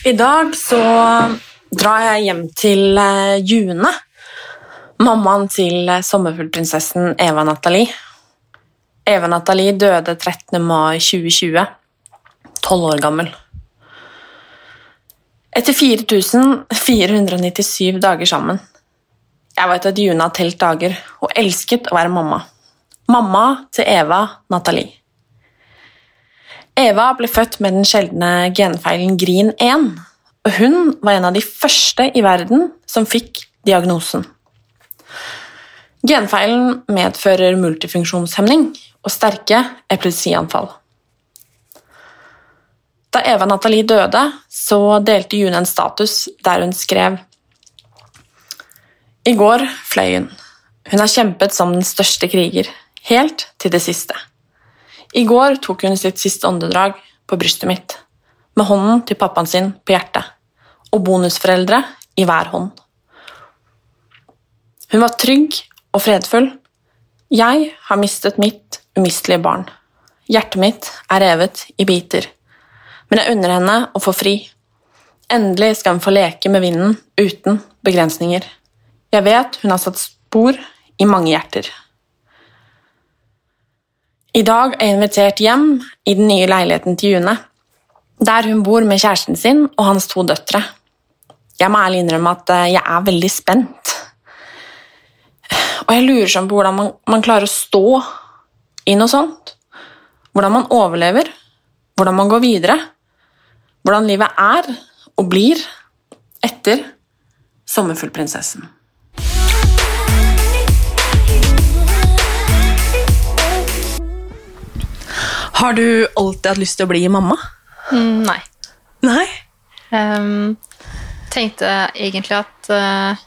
I dag så drar jeg hjem til eh, June, mammaen til eh, sommerfuglprinsessen Eva Nathalie. Eva Nathalie døde 13. mai 2020, tolv år gammel. Etter 4497 dager sammen. Jeg vet at June har telt dager og elsket å være mamma. Mamma til Eva Nathalie. Eva ble født med den sjeldne genfeilen GRIN1, og hun var en av de første i verden som fikk diagnosen. Genfeilen medfører multifunksjonshemning og sterke epilepsianfall. Da Eva Nathalie døde, så delte June en status der hun skrev I går fløy hun. Hun har kjempet som den største kriger, helt til det siste. I går tok hun sitt siste åndedrag på brystet mitt, med hånden til pappaen sin på hjertet, og bonusforeldre i hver hånd. Hun var trygg og fredfull. Jeg har mistet mitt umistelige barn. Hjertet mitt er revet i biter, men jeg unner henne å få fri. Endelig skal hun få leke med vinden uten begrensninger. Jeg vet hun har satt spor i mange hjerter. I dag er jeg invitert hjem i den nye leiligheten til June, der hun bor med kjæresten sin og hans to døtre. Jeg må ærlig innrømme at eh, jeg er veldig spent. Og jeg lurer sånn på hvordan man, man klarer å stå i noe sånt. Hvordan man overlever, hvordan man går videre. Hvordan livet er og blir etter Sommerfuglprinsessen. Har du alltid hatt lyst til å bli mamma? Mm, nei. Nei? Um, tenkte egentlig at uh,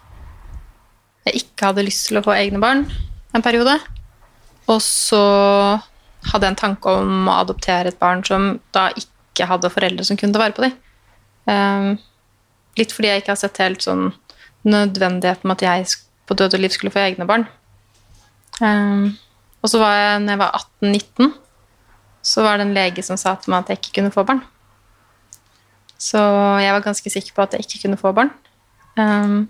jeg ikke hadde lyst til å få egne barn en periode. Og så hadde jeg en tanke om å adoptere et barn som da ikke hadde foreldre som kunne ta vare på dem. Um, litt fordi jeg ikke har sett helt sånn nødvendigheten med at jeg på død og liv skulle få egne barn. Um, og så var jeg, når jeg var 18-19, så var det en lege som sa til meg at jeg ikke kunne få barn. Så jeg var ganske sikker på at jeg ikke kunne få barn. Um,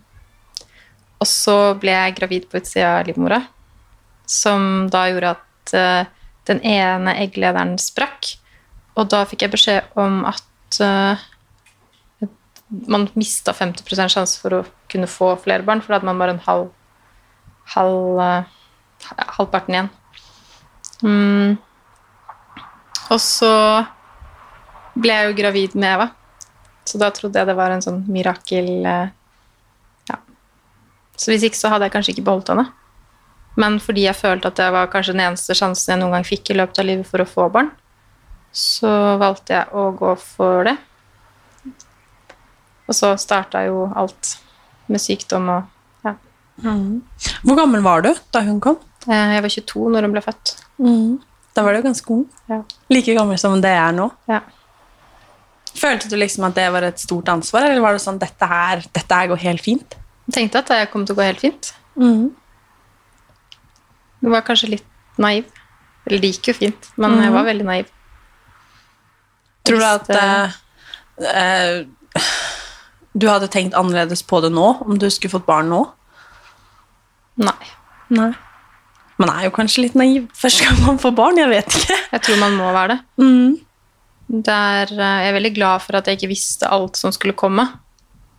og så ble jeg gravid på utsida av livmora, som da gjorde at uh, den ene egglederen sprakk. Og da fikk jeg beskjed om at uh, man mista 50% sjanse for å kunne få flere barn, for da hadde man bare en halv, halv uh, halvparten igjen. Mm. Og så ble jeg jo gravid med Eva. Så da trodde jeg det var en sånn mirakel eh, Ja. Så hvis ikke så hadde jeg kanskje ikke beholdt henne. Men fordi jeg følte at det var kanskje den eneste sjansen jeg noen gang fikk i løpet av livet for å få barn, så valgte jeg å gå for det. Og så starta jo alt med sykdom og ja. Hvor gammel var du da hun kom? Eh, Jeg var 22 når hun ble født. Da var du ganske ung. Ja. Like gammel som det er nå. Ja. Følte du liksom at det var et stort ansvar, eller var det sånn dette her, dette her går helt fint? Jeg tenkte at det kom til å gå helt fint. Jeg var kanskje litt naiv. Eller det gikk jo fint, men jeg var veldig naiv. Tror du at eh, eh, du hadde tenkt annerledes på det nå, om du skulle fått barn nå? Nei. Nei. Man er jo kanskje litt naiv første gang man får barn, jeg vet ikke. Jeg tror man må være det. Mm. det er, eh, jeg er veldig glad for at jeg ikke visste alt som skulle komme.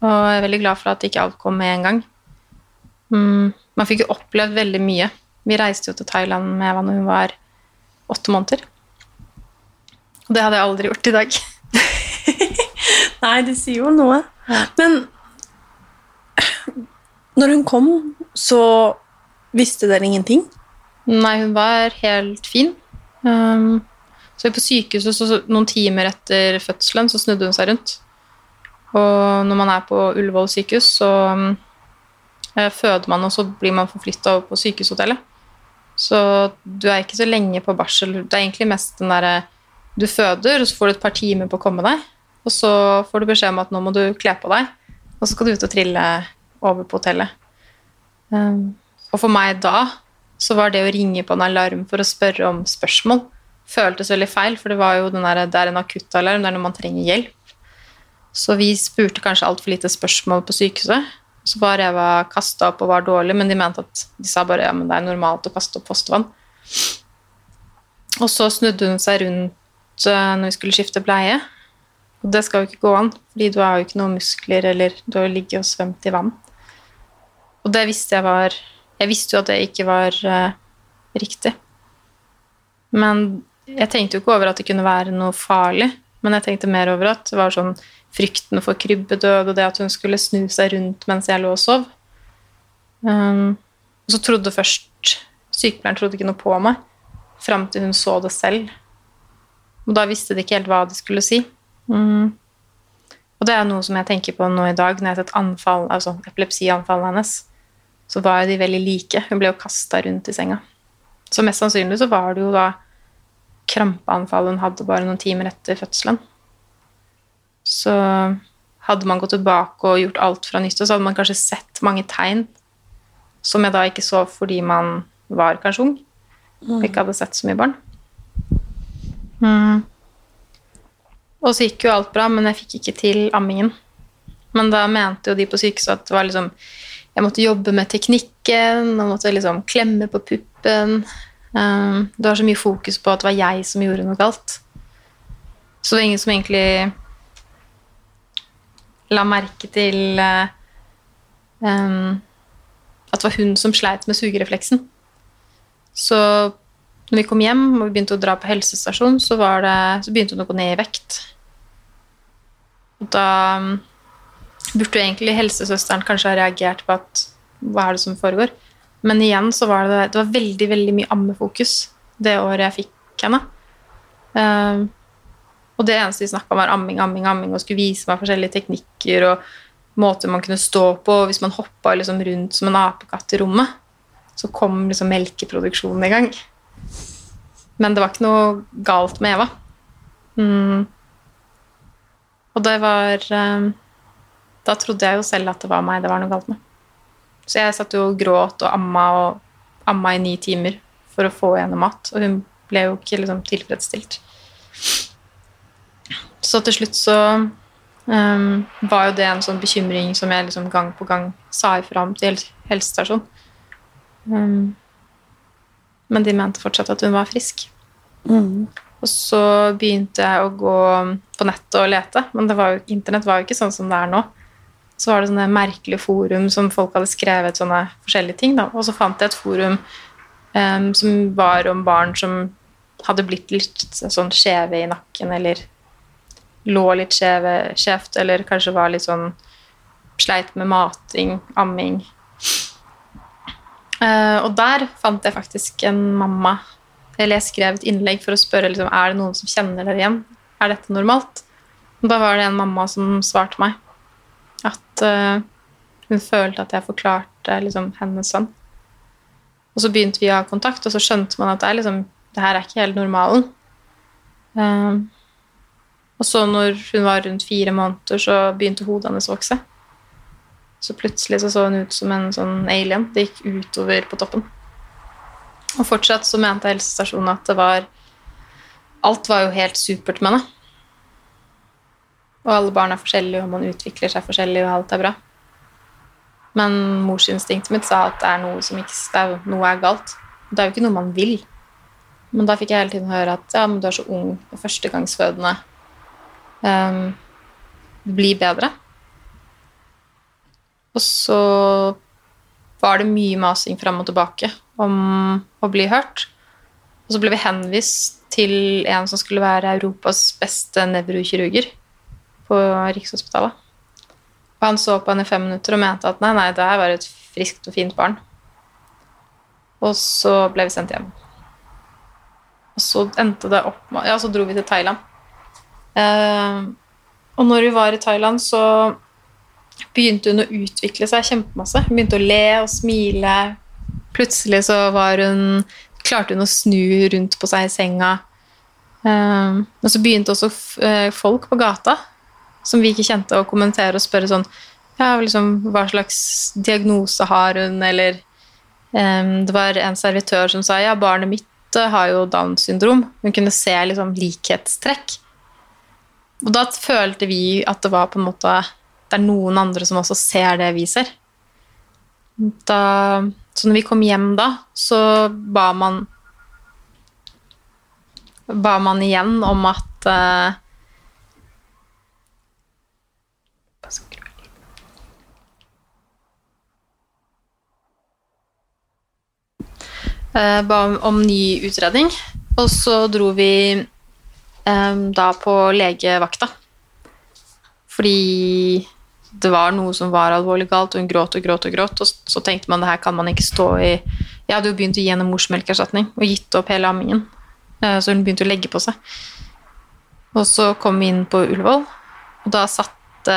Og jeg er veldig glad for at ikke alt kom med en gang. Mm, man fikk jo opplevd veldig mye. Vi reiste jo til Thailand med Eva når hun var åtte måneder. Og det hadde jeg aldri gjort i dag. Nei, det sier jo noe. Men når hun kom, så visste dere ingenting? Nei, hun var helt fin. Um, så på sykehuset, så, noen timer etter fødselen, så snudde hun seg rundt. Og når man er på Ullevål sykehus, så um, eh, føder man, og så blir man forflytta over på sykehushotellet. Så du er ikke så lenge på barsel. Det er egentlig mest den derre Du føder, og så får du et par timer på å komme deg. Og så får du beskjed om at nå må du kle på deg, og så skal du ut og trille over på hotellet. Um, og for meg da så var det å ringe på en alarm for å spørre om spørsmål føltes veldig feil, for det var jo der, det er en akuttalarm, det er når man trenger hjelp. Så vi spurte kanskje altfor lite spørsmål på sykehuset. Så var Eva kasta opp og var dårlig, men de mente at de sa bare ja, men det er normalt å kaste opp fostervann. Og så snudde hun seg rundt eh, når vi skulle skifte bleie. Og det skal jo ikke gå an, fordi du har jo ikke noen muskler, eller du har jo ligget og svømt i vann. Og det visste jeg var Jeg visste jo at det ikke var uh, riktig. Men jeg tenkte jo ikke over at det kunne være noe farlig, men jeg tenkte mer over at det var sånn frykten for krybbedød og det at hun skulle snu seg rundt mens jeg lå og sov. Um, og så trodde først Sykepleieren trodde ikke noe på meg fram til hun så det selv. Og da visste de ikke helt hva de skulle si. Mm. Og det er noe som jeg tenker på nå i dag, når jeg har sett anfall, altså epilepsianfallet hennes. Så var de veldig like. Hun ble jo kasta rundt i senga. Så mest sannsynlig så var det jo da krampeanfall hun hadde bare noen timer etter fødselen. Så hadde man gått tilbake og gjort alt fra nytt, så hadde man kanskje sett mange tegn som jeg da ikke så fordi man var kanskje ung og ikke hadde sett så mye barn. Mm. Og så gikk jo alt bra, men jeg fikk ikke til ammingen. Men da mente jo de på sykehuset at det var liksom jeg måtte jobbe med teknikken og måtte liksom klemme på puppen. Um, det var så mye fokus på at det var jeg som gjorde noe galt. Så det var ingen som egentlig la merke til uh, um, at det var hun som sleit med sugerefleksen. Så når vi kom hjem og vi begynte å dra på helsestasjon, så, det, så begynte hun å gå ned i vekt. Og da burde egentlig helsesøsteren kanskje ha reagert på at hva er det som foregår? Men igjen så var det, det var veldig veldig mye ammefokus det året jeg fikk henne. Uh, og det eneste de snakka om, var amming, amming, amming, og skulle vise meg forskjellige teknikker og måter man kunne stå på. Hvis man hoppa liksom rundt som en apekatt i rommet, så kom liksom melkeproduksjonen i gang. Men det var ikke noe galt med Eva. Mm. Og det var um, Da trodde jeg jo selv at det var meg det var noe galt med. Så jeg satt jo og gråt og amma og amma i ni timer for å få henne mat, og hun ble jo ikke liksom tilfredsstilt. Så til slutt så um, var jo det en sånn bekymring som jeg liksom gang på gang sa ifra om til helsestasjonen. Um, men de mente fortsatt at hun var frisk. Mm. Og så begynte jeg å gå på nettet og lete, men var jo, internett var jo ikke sånn som det er nå. Så var det sånne merkelige forum som folk hadde skrevet sånne forskjellige ting. Da. Og så fant jeg et forum um, som var om barn som hadde blitt litt sånn skjeve i nakken, eller lå litt skjevt, eller kanskje var litt sånn Sleit med mating, amming. Uh, og der fant jeg faktisk en mamma eller jeg skrev et innlegg for å spørre liksom, er det noen som kjenner dere igjen. Er dette normalt? Og da var det en mamma som svarte meg at uh, hun følte at jeg forklarte liksom, hennes sønn. Og så begynte vi å ha kontakt, og så skjønte man at det, er, liksom, det her er ikke helt normalen. Uh, og så når hun var rundt fire måneder, så begynte hodet hennes å vokse. Så plutselig så, så hun ut som en sånn alien. Det gikk utover på toppen. Og fortsatt så mente helsestasjonen at det var Alt var jo helt supert med henne. Og alle barn er forskjellige, og man utvikler seg forskjellig, og alt er bra. Men morsinstinktet mitt sa at det er noe som ikke er, noe er galt. Det er jo ikke noe man vil. Men da fikk jeg hele tiden høre at ja, men du er så ung og førstegangsfødende. Um, det blir bedre. Og så var det mye masing fram og tilbake om å bli hørt. Og så ble vi henvist til en som skulle være Europas beste nevrokirurger på Rikshospitalet. Og han så på henne i fem minutter og mente at nei, nei, det her var et friskt og fint barn. Og så ble vi sendt hjem. Og så endte det opp Ja, så dro vi til Thailand. Eh, og når vi var i Thailand, så begynte hun å utvikle seg kjempemasse. Hun begynte å le og smile, Plutselig så var hun klarte hun å snu rundt på seg i senga. Men og så begynte også uh, folk på gata som vi ikke kjente, å kommentere og spørre sånn ja, liksom, Hva slags diagnose har hun, eller um, Det var en servitør som sa ja, barnet mitt uh, har jo Downs syndrom. Hun kunne se liksom likhetstrekk. Og da følte vi at det var på en måte Det er noen andre som også ser det vi ser. Da, så når vi kom hjem da, så ba man Ba man igjen om at eh, ba om, om ny utredning. Og så dro vi eh, da på legevakta. Fordi det var noe som var alvorlig galt, og hun gråt og gråt og gråt. Og så tenkte man det her kan man ikke stå i Jeg hadde jo begynt å gi henne morsmelkerstatning og gitt opp hele ammingen. Eh, så hun begynte å legge på seg. Og så kom vi inn på Ullevål, og da satte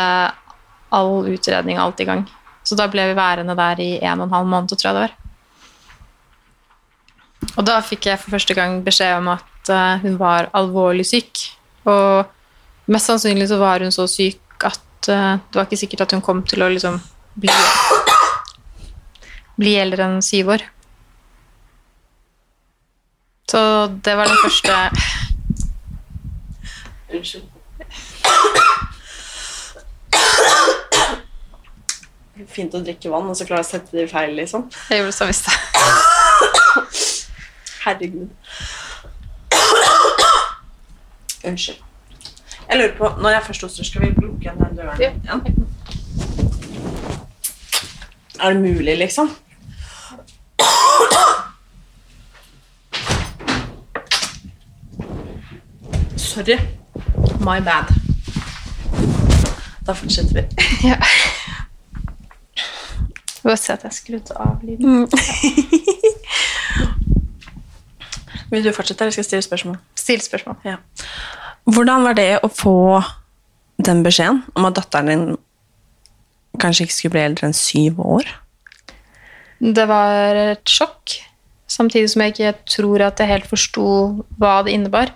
all utredning alt i gang. Så da ble vi værende der i en og en halv måned, tror jeg det var. Og da fikk jeg for første gang beskjed om at eh, hun var alvorlig syk. Og mest sannsynlig så var hun så syk at eh, det var ikke sikkert at hun kom til å liksom bli, bli eldre enn syv år. Så det var den første Unnskyld. Fint å drikke vann, og så klarer jeg å sette det feil, liksom. Jeg gjorde det samme i stad. Herregud. Unnskyld. Jeg lurer på, når jeg først hoster, skal vi lukke igjen den døren igjen? Er det mulig, liksom? Sorry. My bad. Da fortsetter vi. Ja. Bare se at jeg skrudde av lyden. Vil du fortsette, eller skal jeg stille spørsmål? Still spørsmål. Ja. Hvordan var det å få den beskjeden om at datteren din kanskje ikke skulle bli eldre enn syv år? Det var et sjokk, samtidig som jeg ikke tror at jeg helt forsto hva det innebar.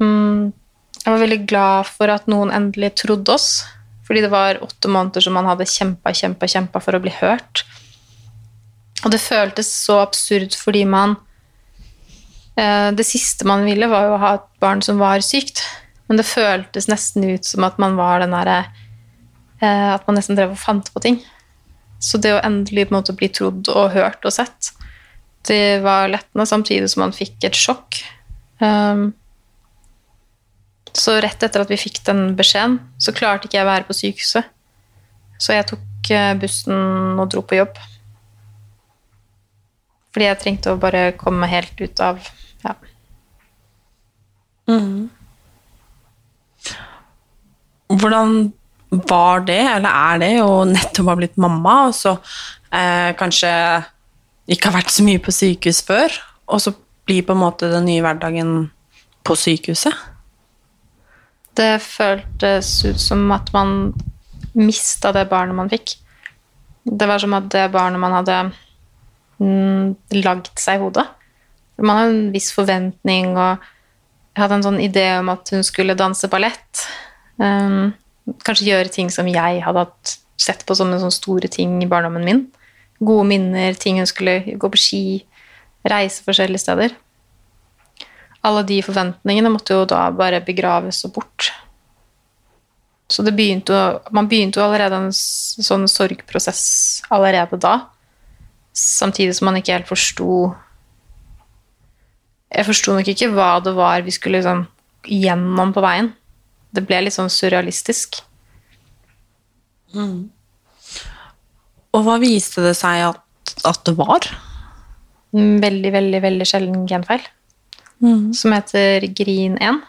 Mm, Jeg var veldig glad for at noen endelig trodde oss, fordi det var åtte måneder som man hadde kjempa, kjempa, kjempa for å bli hørt. Og det føltes så absurd fordi man Det siste man ville, var jo å ha et barn som var sykt. Men det føltes nesten ut som at man var den derre eh, At man nesten drev og fant på ting. Så det å endelig på en måte bli trodd og hørt og sett, det var lettende, samtidig som man fikk et sjokk. Um, så rett etter at vi fikk den beskjeden, så klarte ikke jeg å være på sykehuset. Så jeg tok eh, bussen og dro på jobb. Fordi jeg trengte å bare komme helt ut av ja. Hvordan var det, eller er det, å nettopp ha blitt mamma, og så eh, kanskje ikke har vært så mye på sykehus før, og så blir på en måte den nye hverdagen på sykehuset? Det føltes ut som at man mista det barnet man fikk. Det var som at det barnet man hadde mm, lagd seg i hodet. Man hadde en viss forventning, og jeg hadde en sånn idé om at hun skulle danse ballett. Um, kanskje gjøre ting som jeg hadde hatt sett på som en sånn store ting i barndommen min. Gode minner, ting hun skulle gå på ski, reise forskjellige steder. Alle de forventningene måtte jo da bare begraves og bort. Så begynte jo, man begynte jo allerede en sånn sorgprosess allerede da. Samtidig som man ikke helt forsto Jeg forsto nok ikke hva det var vi skulle liksom gjennom på veien. Det ble litt sånn surrealistisk. Og hva viste det seg at, at det var? En veldig, veldig, veldig sjelden genfeil. Som heter GRIN 1.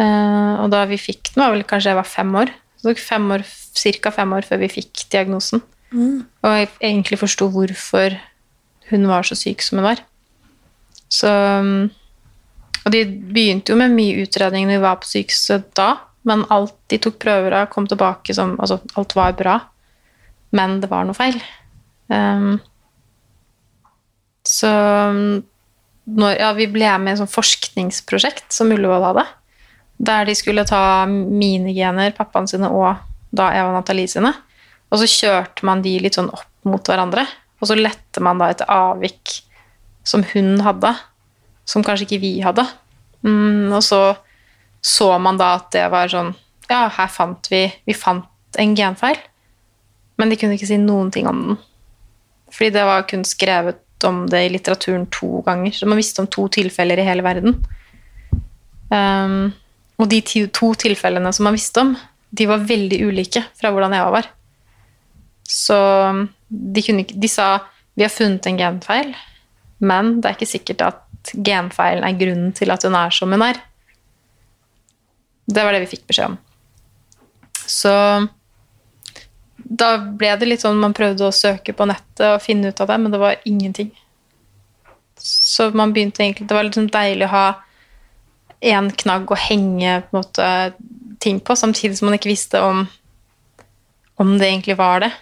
Eh, og da vi fikk den, var vel kanskje jeg var fem år. Så det tok fem år, cirka fem år før vi fikk diagnosen. Og jeg egentlig forsto hvorfor hun var så syk som hun var. Så mm, Og de begynte jo med mye utredning når vi var på sykehuset da, men alt de tok prøver av, kom tilbake som Altså, alt var bra, men det var noe feil. Um, så mm, når, ja, vi ble med i et sånt forskningsprosjekt som Ullevål hadde. Der de skulle ta mine gener, pappaen sine og da Eva Nathalie sine. Og så kjørte man de litt sånn opp mot hverandre. Og så lette man da etter avvik som hun hadde, som kanskje ikke vi hadde. Mm, og så så man da at det var sånn Ja, her fant vi Vi fant en genfeil, men de kunne ikke si noen ting om den. Fordi det var kun skrevet om det i litteraturen to ganger. Så man visste om to tilfeller i hele verden. Um, og de to tilfellene som man visste om, de var veldig ulike fra hvordan Eva var. Så de, kunne, de sa vi har funnet en genfeil, men det er ikke sikkert at genfeilen er grunnen til at hun er som hun er. Det var det vi fikk beskjed om. Så da ble det litt sånn man prøvde å søke på nettet og finne ut av det, men det var ingenting. Så man begynte egentlig Det var sånn deilig å ha én knagg å henge på måte, ting på, samtidig som man ikke visste om, om det egentlig var det.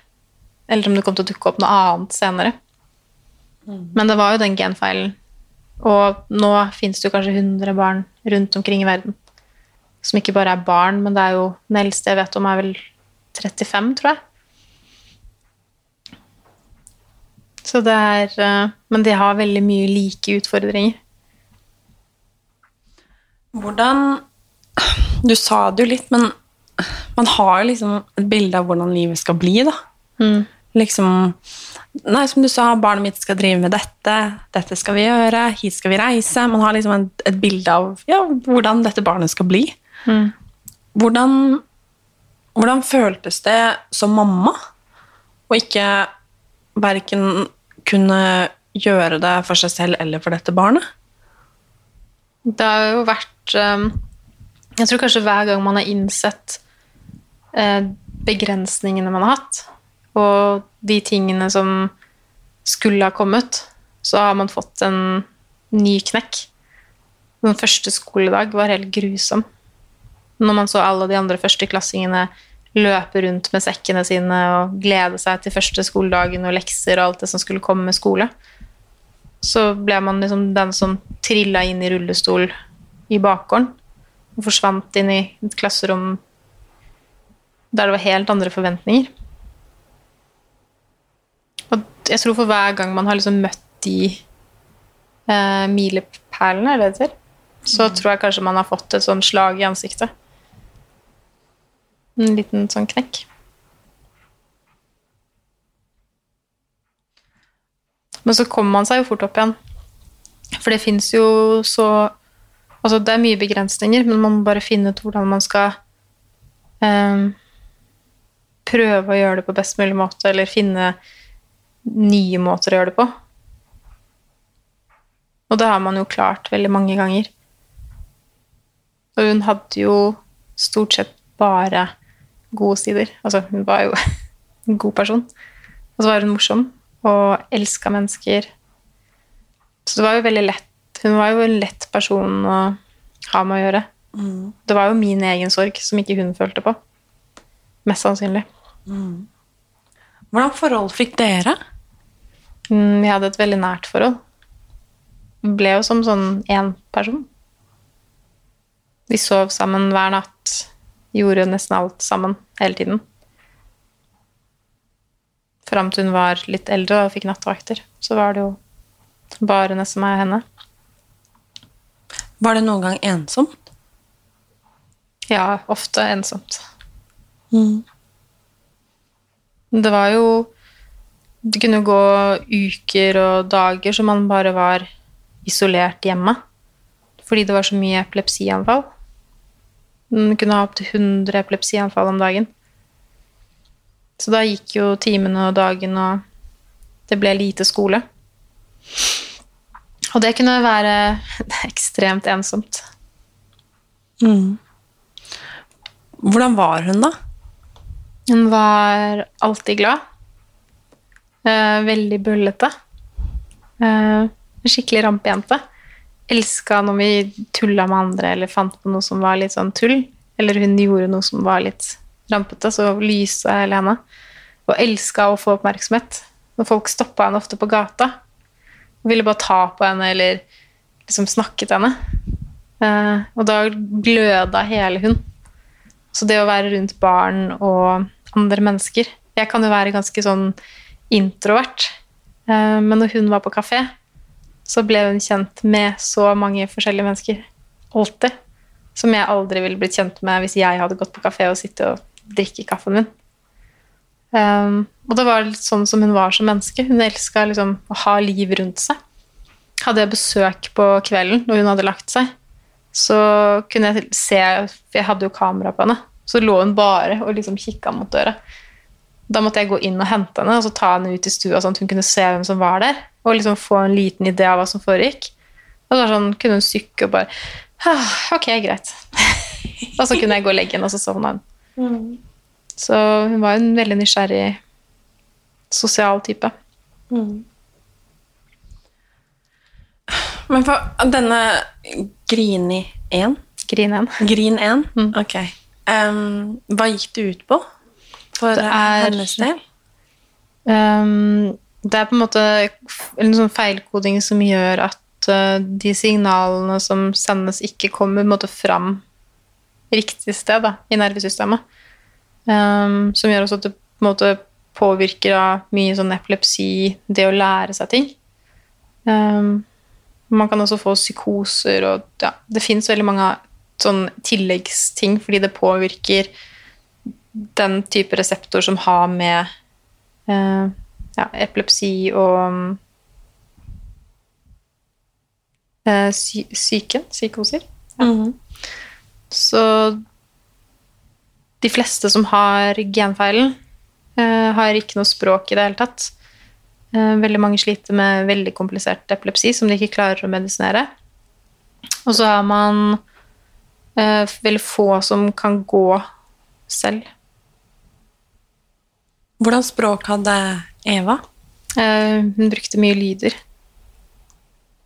Eller om det kom til å dukke opp noe annet senere. Mm. Men det var jo den genfeilen. Og nå fins det jo kanskje 100 barn rundt omkring i verden som ikke bare er barn, men det er jo den eldste jeg vet om, er vel 35, tror jeg. Så det er eh, Men de har veldig mye like utfordringer. Hvordan Du sa det jo litt, men man har jo liksom et bilde av hvordan livet skal bli, da. Mm. Liksom Nei, som du sa, barnet mitt skal drive med dette, dette skal vi gjøre, hit skal vi reise. Man har liksom et, et bilde av ja, hvordan dette barnet skal bli. Mm. Hvordan, hvordan føltes det som mamma å ikke verken kunne gjøre det for seg selv eller for dette barnet? Det har jo vært um, Jeg tror kanskje hver gang man har innsett uh, begrensningene man har hatt, og de tingene som skulle ha kommet, så har man fått en ny knekk. Den første skoledag var helt grusom. Når man så alle de andre førsteklassingene løpe rundt med sekkene sine og glede seg til første skoledagen og lekser og alt det som skulle komme med skole, så ble man liksom den som trilla inn i rullestol i bakgården og forsvant inn i et klasserom der det var helt andre forventninger. Og jeg tror for hver gang man har liksom møtt de eh, milepælene, er det det heter, så mm. tror jeg kanskje man har fått et sånn slag i ansiktet. En liten sånn knekk. Men så kommer man seg jo fort opp igjen. For det fins jo så Altså, det er mye begrensninger, men man må bare finne ut hvordan man skal um, prøve å gjøre det på best mulig måte, eller finne nye måter å gjøre det på. Og det har man jo klart veldig mange ganger. Og hun hadde jo stort sett bare gode sider. Altså, hun var jo en god person. Og så var hun morsom og elska mennesker. Så det var jo veldig lett. Hun var jo en lett person å ha med å gjøre. Mm. Det var jo min egen sorg som ikke hun følte på. Mest sannsynlig. Mm. Hvordan forhold fikk dere? Vi hadde et veldig nært forhold. Vi ble jo som sånn én person. Vi sov sammen hver natt. Gjorde nesten alt sammen hele tiden. Fram til hun var litt eldre og fikk nattevakter. Så var det jo bare nesten meg og henne. Var det noen gang ensomt? Ja, ofte ensomt. Mm. Det var jo Det kunne gå uker og dager som man bare var isolert hjemme. Fordi det var så mye epilepsianfall. Man kunne ha opptil 100 epilepsianfall om dagen. Så da gikk jo timene og dagen, og det ble lite skole. Og det kunne være ekstremt ensomt. Mm. Hvordan var hun, da? Hun var alltid glad. Eh, veldig bøllete. Eh, skikkelig rampejente. Elska når vi tulla med andre eller fant på noe som var litt sånn tull. Eller hun gjorde noe som var litt rampete, så lysa hele henne. Og elska å få oppmerksomhet. Når folk stoppa henne ofte på gata og ville bare ta på henne eller liksom snakke til henne. Eh, og da gløda hele hun. Så det å være rundt barn og andre mennesker Jeg kan jo være ganske sånn introvert, eh, men når hun var på kafé, så ble hun kjent med så mange forskjellige mennesker. Alltid. som jeg aldri ville blitt kjent med hvis jeg hadde gått på kafé og sittet og drikke kaffen min. Um, og det var litt sånn som hun var som menneske. Hun elska liksom, å ha liv rundt seg. Hadde jeg besøk på kvelden når hun hadde lagt seg, så kunne jeg se For jeg hadde jo kamera på henne. Så lå hun bare og liksom kikka mot døra. Da måtte jeg gå inn og hente henne og så ta henne ut i stua, sånn at hun kunne se hvem som var der, og liksom få en liten idé av hva som foregikk. Og så sånn, kunne hun sykke og bare ah, Ok, greit. og så kunne jeg gå og legge henne, og så sovna hun. Mm. Så hun var en veldig nysgjerrig sosial type. Mm. Men for denne Grini 1 Grin 1. Grin 1? Mm. Ok. Um, hva gikk det ut på for det er, hennes del? Um, det er på en måte en sånn feilkoding som gjør at uh, de signalene som sendes, ikke kommer måte, fram riktig sted da, i nervesystemet. Um, som gjør også at det på en måte påvirker av mye sånn epilepsi, det å lære seg ting. Um, man kan også få psykoser, og ja, det fins veldig mange sånn tilleggsting fordi det påvirker den type reseptor som har med eh, ja, epilepsi og eh, sy psykoser. Ja. Mm -hmm. Så de fleste som har genfeilen, eh, har ikke noe språk i det hele tatt. Eh, veldig mange sliter med veldig komplisert epilepsi som de ikke klarer å medisinere. Og så har man eh, veldig få som kan gå selv. Hvordan språk hadde Eva? Eh, hun brukte mye lyder.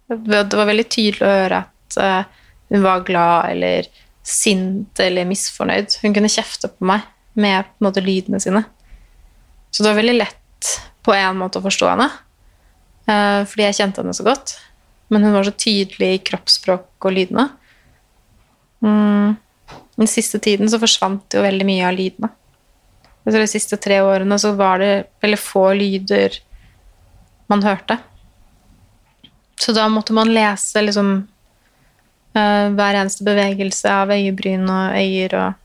Det var veldig tydelig å høre at eh, hun var glad eller sint eller misfornøyd. Hun kunne kjefte på meg med på måte, lydene sine. Så det var veldig lett på en måte å forstå henne, eh, fordi jeg kjente henne så godt. Men hun var så tydelig i kroppsspråk og lydene. Mm. Den siste tiden så forsvant jo veldig mye av lydene. De siste tre årene så var det veldig få lyder man hørte. Så da måtte man lese liksom uh, hver eneste bevegelse av øyebryn og øyer og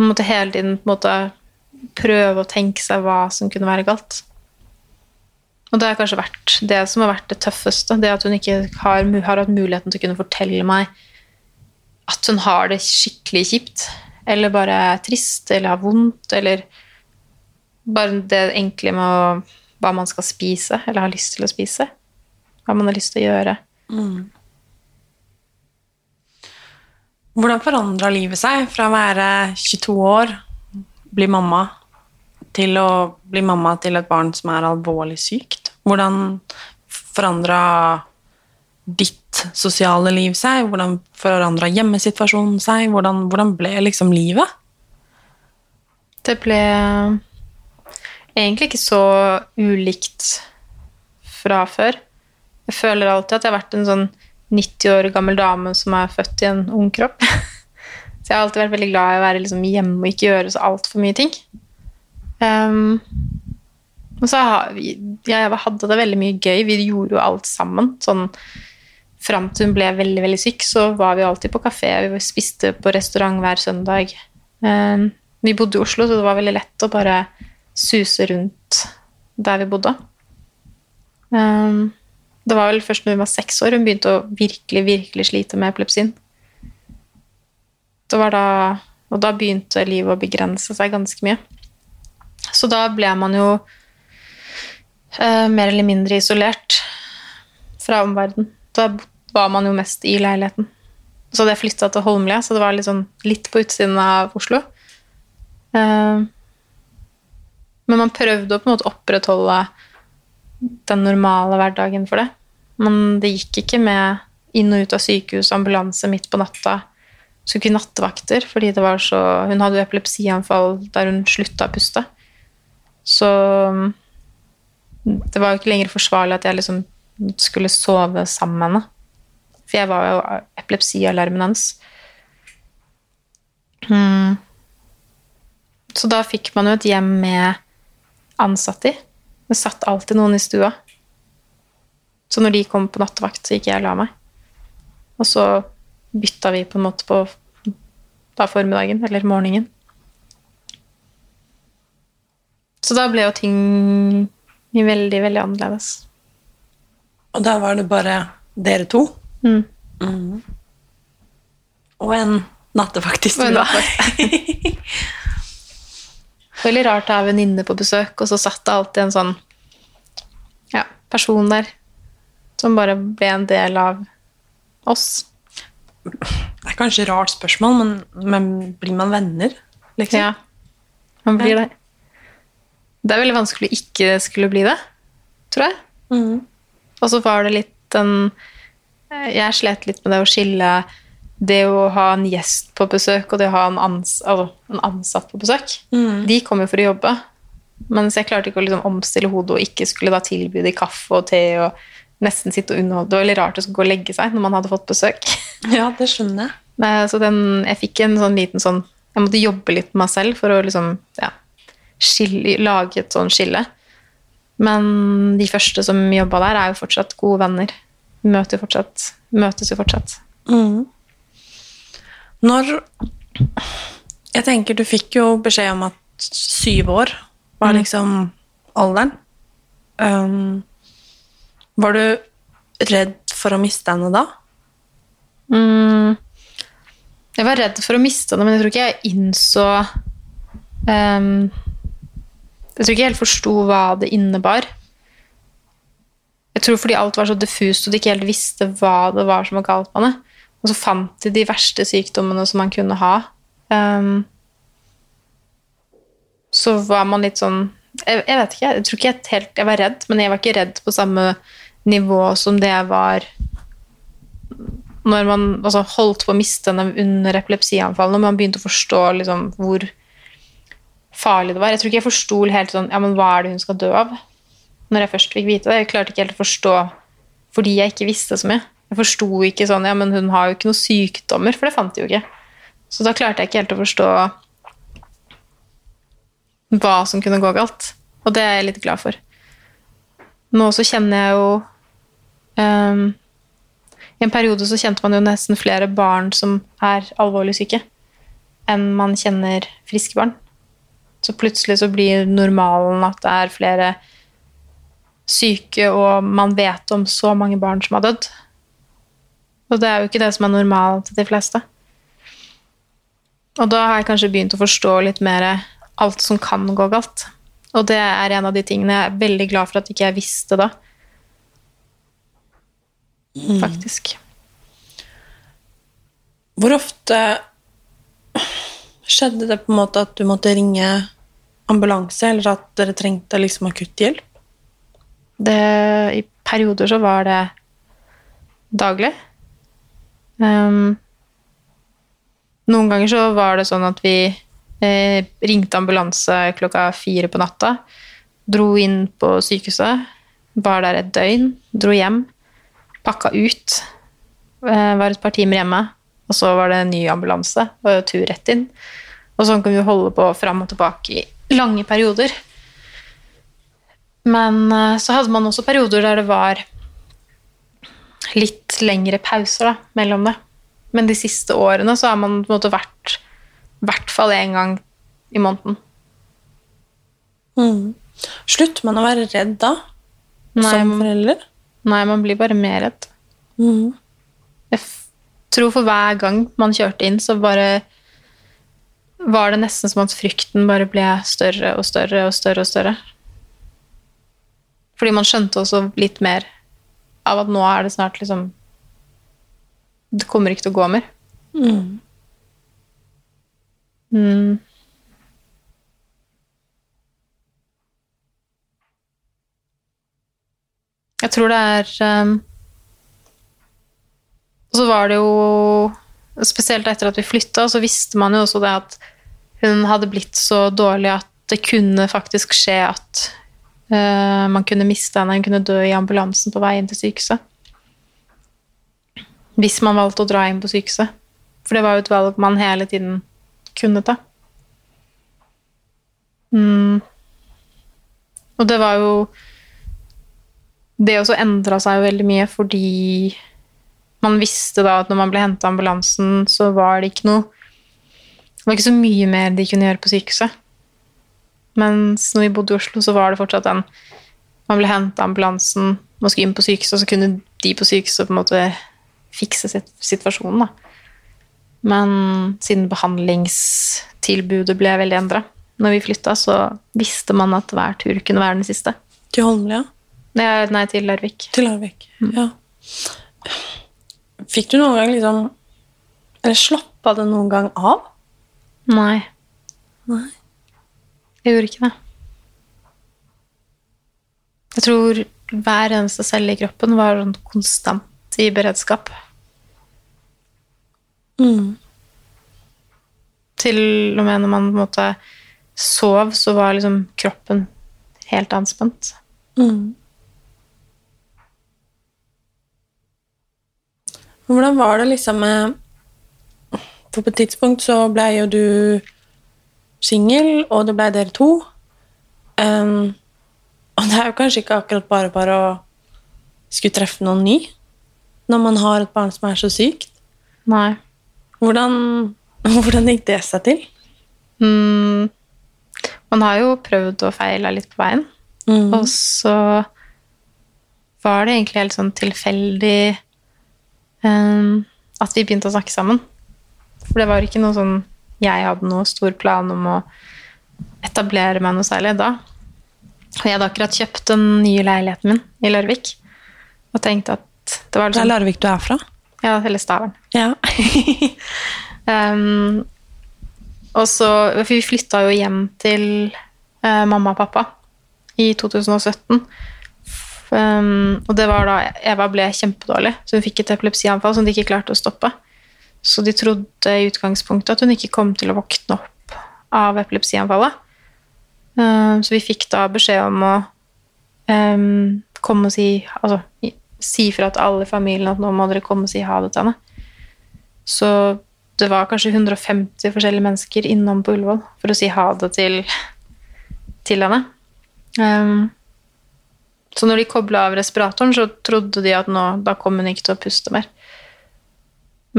Man måtte hele tiden på en måte prøve å tenke seg hva som kunne være galt. Og det har kanskje vært det som har vært det tøffeste. Det at hun ikke har, har hatt muligheten til å kunne fortelle meg at hun har det skikkelig kjipt. Eller bare er trist eller har vondt, eller bare det enkle med å, hva man skal spise eller har lyst til å spise. Hva man har lyst til å gjøre. Mm. Hvordan forandra livet seg fra å være 22 år bli mamma til å bli mamma til et barn som er alvorlig sykt? Hvordan forandra ditt sosiale liv seg? Hvordan forandra hjemmesituasjonen seg? Hvordan, hvordan, ble liksom livet? Det ble egentlig ikke så ulikt fra før. Jeg føler alltid at jeg har vært en sånn 90 år gammel dame som er født i en ung kropp. Så jeg har alltid vært veldig glad i å være liksom hjemme og ikke gjøre så altfor mye ting. Um, og så vi, jeg hadde det veldig mye gøy. Vi gjorde jo alt sammen. Sånn fram til hun ble veldig veldig syk, så var vi alltid på kafé. Vi spiste på restaurant hver søndag. Um, vi bodde i Oslo, så det var veldig lett å bare suse rundt der vi bodde. Um, det var vel først når hun var seks år hun begynte å virkelig, virkelig slite med epilepsien. Det var da, og da begynte livet å begrense seg ganske mye. Så da ble man jo eh, mer eller mindre isolert fra omverdenen. Da var man jo mest i leiligheten. Så hadde jeg flytta til Holmlia, så det var litt, sånn, litt på utsiden av Oslo. Uh, men man prøvde å på en måte opprettholde den normale hverdagen for det. Men det gikk ikke med inn og ut av sykehus, ambulanse midt på natta skulle ikke nattevakter, fordi det var så Hun hadde jo epilepsianfall der hun slutta å puste. Så det var jo ikke lenger forsvarlig at jeg liksom skulle sove sammen med henne. For jeg var jo epilepsialarmen hans. Mm. Så da fikk man jo et hjem med ansatte i. Det satt alltid noen i stua. Så når de kom på nattevakt, så gikk jeg og la meg. Og så bytta vi på en måte på da formiddagen, eller morgenen. Så da ble jo ting veldig, veldig annerledes. Og da var det bare dere to? Mm. Og en nattevakt i stua. Veldig rart å ha venninne på besøk, og så satt det alltid en sånn ja, person der som bare ble en del av oss. Det er kanskje et rart spørsmål, men, men blir man venner? Liksom? Ja, man blir det. Det er veldig vanskelig å ikke skulle bli det, tror jeg. Mm. Og så var det litt den Jeg slet litt med det å skille det å ha en gjest på besøk og det å ha en, ans altså, en ansatt på besøk. Mm. De kom jo for å jobbe, mens jeg klarte ikke å liksom omstille hodet og ikke skulle da tilby de kaffe og te og nesten sitte og underholde. Det var veldig rart å skulle gå og legge seg når man hadde fått besøk. Ja, det skjønner jeg. Nei, så den, jeg fikk en sånn liten sånn Jeg måtte jobbe litt med meg selv for å liksom ja, skille, lage et sånn skille. Men de første som jobba der, er jo fortsatt gode venner. Møter jo fortsatt, møtes jo fortsatt. Mm. Når Jeg tenker du fikk jo beskjed om at syv år var liksom alderen. Um, var du redd for å miste henne da? Mm. Jeg var redd for å miste henne, men jeg tror ikke jeg innså um, Jeg tror ikke jeg helt forsto hva det innebar. Jeg tror fordi alt var så diffust, og de ikke helt visste hva det var som var galt med henne. Og så fant de de verste sykdommene som man kunne ha. Um, så var man litt sånn jeg, jeg vet ikke, jeg tror ikke jeg helt Jeg var redd, men jeg var ikke redd på samme nivå som det jeg var når man altså, holdt på å miste henne under epilepsianfallene, og man begynte å forstå liksom, hvor farlig det var. Jeg tror ikke jeg forsto helt sånn Ja, men hva er det hun skal dø av? Når jeg først fikk vite det. Jeg klarte ikke helt å forstå fordi jeg ikke visste så mye. Jeg forsto ikke sånn Ja, men hun har jo ikke noen sykdommer, for det fant de jo ikke. Så da klarte jeg ikke helt å forstå hva som kunne gå galt. Og det er jeg litt glad for. Nå så kjenner jeg jo um, I en periode så kjente man jo nesten flere barn som er alvorlig syke, enn man kjenner friske barn. Så plutselig så blir normalen at det er flere syke, og man vet om så mange barn som har dødd. Og det er jo ikke det som er normalt til de fleste. Og da har jeg kanskje begynt å forstå litt mer alt som kan gå galt. Og det er en av de tingene jeg er veldig glad for at ikke jeg visste da. Faktisk. Hvor ofte skjedde det på en måte at du måtte ringe ambulanse, eller at dere trengte liksom akutthjelp? Det, I perioder så var det daglig. Um, noen ganger så var det sånn at vi eh, ringte ambulanse klokka fire på natta, dro inn på sykehuset, var der et døgn, dro hjem, pakka ut, eh, var et par timer hjemme, og så var det en ny ambulanse og tur rett inn. Og sånn kan vi holde på fram og tilbake i lange perioder. Men eh, så hadde man også perioder der det var litt lengre pauser da, mellom det. Men de siste årene så har man på en måte vært i hvert fall én gang i måneden. Mm. Slutter man å være redd da, Nei, som forelder? Nei, man blir bare mer redd. Mm. Jeg tror for hver gang man kjørte inn, så bare var det nesten som at frykten bare ble større og større og større og større. Fordi man skjønte også litt mer av at nå er det snart liksom Det kommer ikke til å gå mer. Mm. Mm. Jeg tror det er um, Og så var det jo Spesielt etter at vi flytta, så visste man jo også det at hun hadde blitt så dårlig at det kunne faktisk skje at man kunne miste henne, hun kunne dø i ambulansen på vei inn til sykehuset. Hvis man valgte å dra inn på sykehuset. For det var jo et valg man hele tiden kunne ta. Mm. Og det var jo Det også endra seg jo veldig mye fordi man visste da at når man ble henta av ambulansen, så var det ikke noe Det var ikke så mye mer de kunne gjøre på sykehuset. Mens når vi bodde i Oslo, så var det fortsatt den Man ble henta ambulansen, man skulle inn på sykehuset, og så kunne de på sykehuset på en måte fikse situasjonen, da. Men siden behandlingstilbudet ble veldig endra når vi flytta, så visste man at hver tur kunne være den siste. Til Holmlia? Nei, nei til Larvik. Til Larvik. Ja. Fikk du noen gang liksom Eller slappa det noen gang av? Nei. Nei. Jeg gjorde ikke det. Jeg tror hver eneste celle i kroppen var sånn konstant i beredskap. Mm. Til og med når man på en måte sov, så var liksom kroppen helt anspent. Mm. Hvordan var det liksom på et tidspunkt så ble jo du singel, og det ble dere to. Um, og det er jo kanskje ikke akkurat bare bare å skulle treffe noen ny når man har et barn som er så sykt. Nei. Hvordan, hvordan gikk det seg til? Mm. Man har jo prøvd og feila litt på veien. Mm. Og så var det egentlig helt sånn tilfeldig um, at vi begynte å snakke sammen. For det var ikke noe sånn Jeg hadde noe stor plan om å etablere meg noe særlig da. Og jeg hadde akkurat kjøpt den nye leiligheten min i Larvik. Og tenkte at det var Det er sånn, Larvik du er fra? ja, hele Stavern. Ja. Um, og så, for vi flytta jo hjem til uh, mamma og pappa i 2017. Um, og det var da Eva ble kjempedårlig, så hun fikk et epilepsianfall som de ikke klarte å stoppe. Så de trodde i utgangspunktet at hun ikke kom til å våkne opp av epilepsianfallet. Um, så vi fikk da beskjed om å um, komme og si Altså si fra til alle i familien at nå må dere komme og si ha det til henne. Så det var kanskje 150 forskjellige mennesker innom på Ullevål for å si ha det til, til henne. Um, så når de kobla av respiratoren, så trodde de at nå, da kom hun ikke til å puste mer.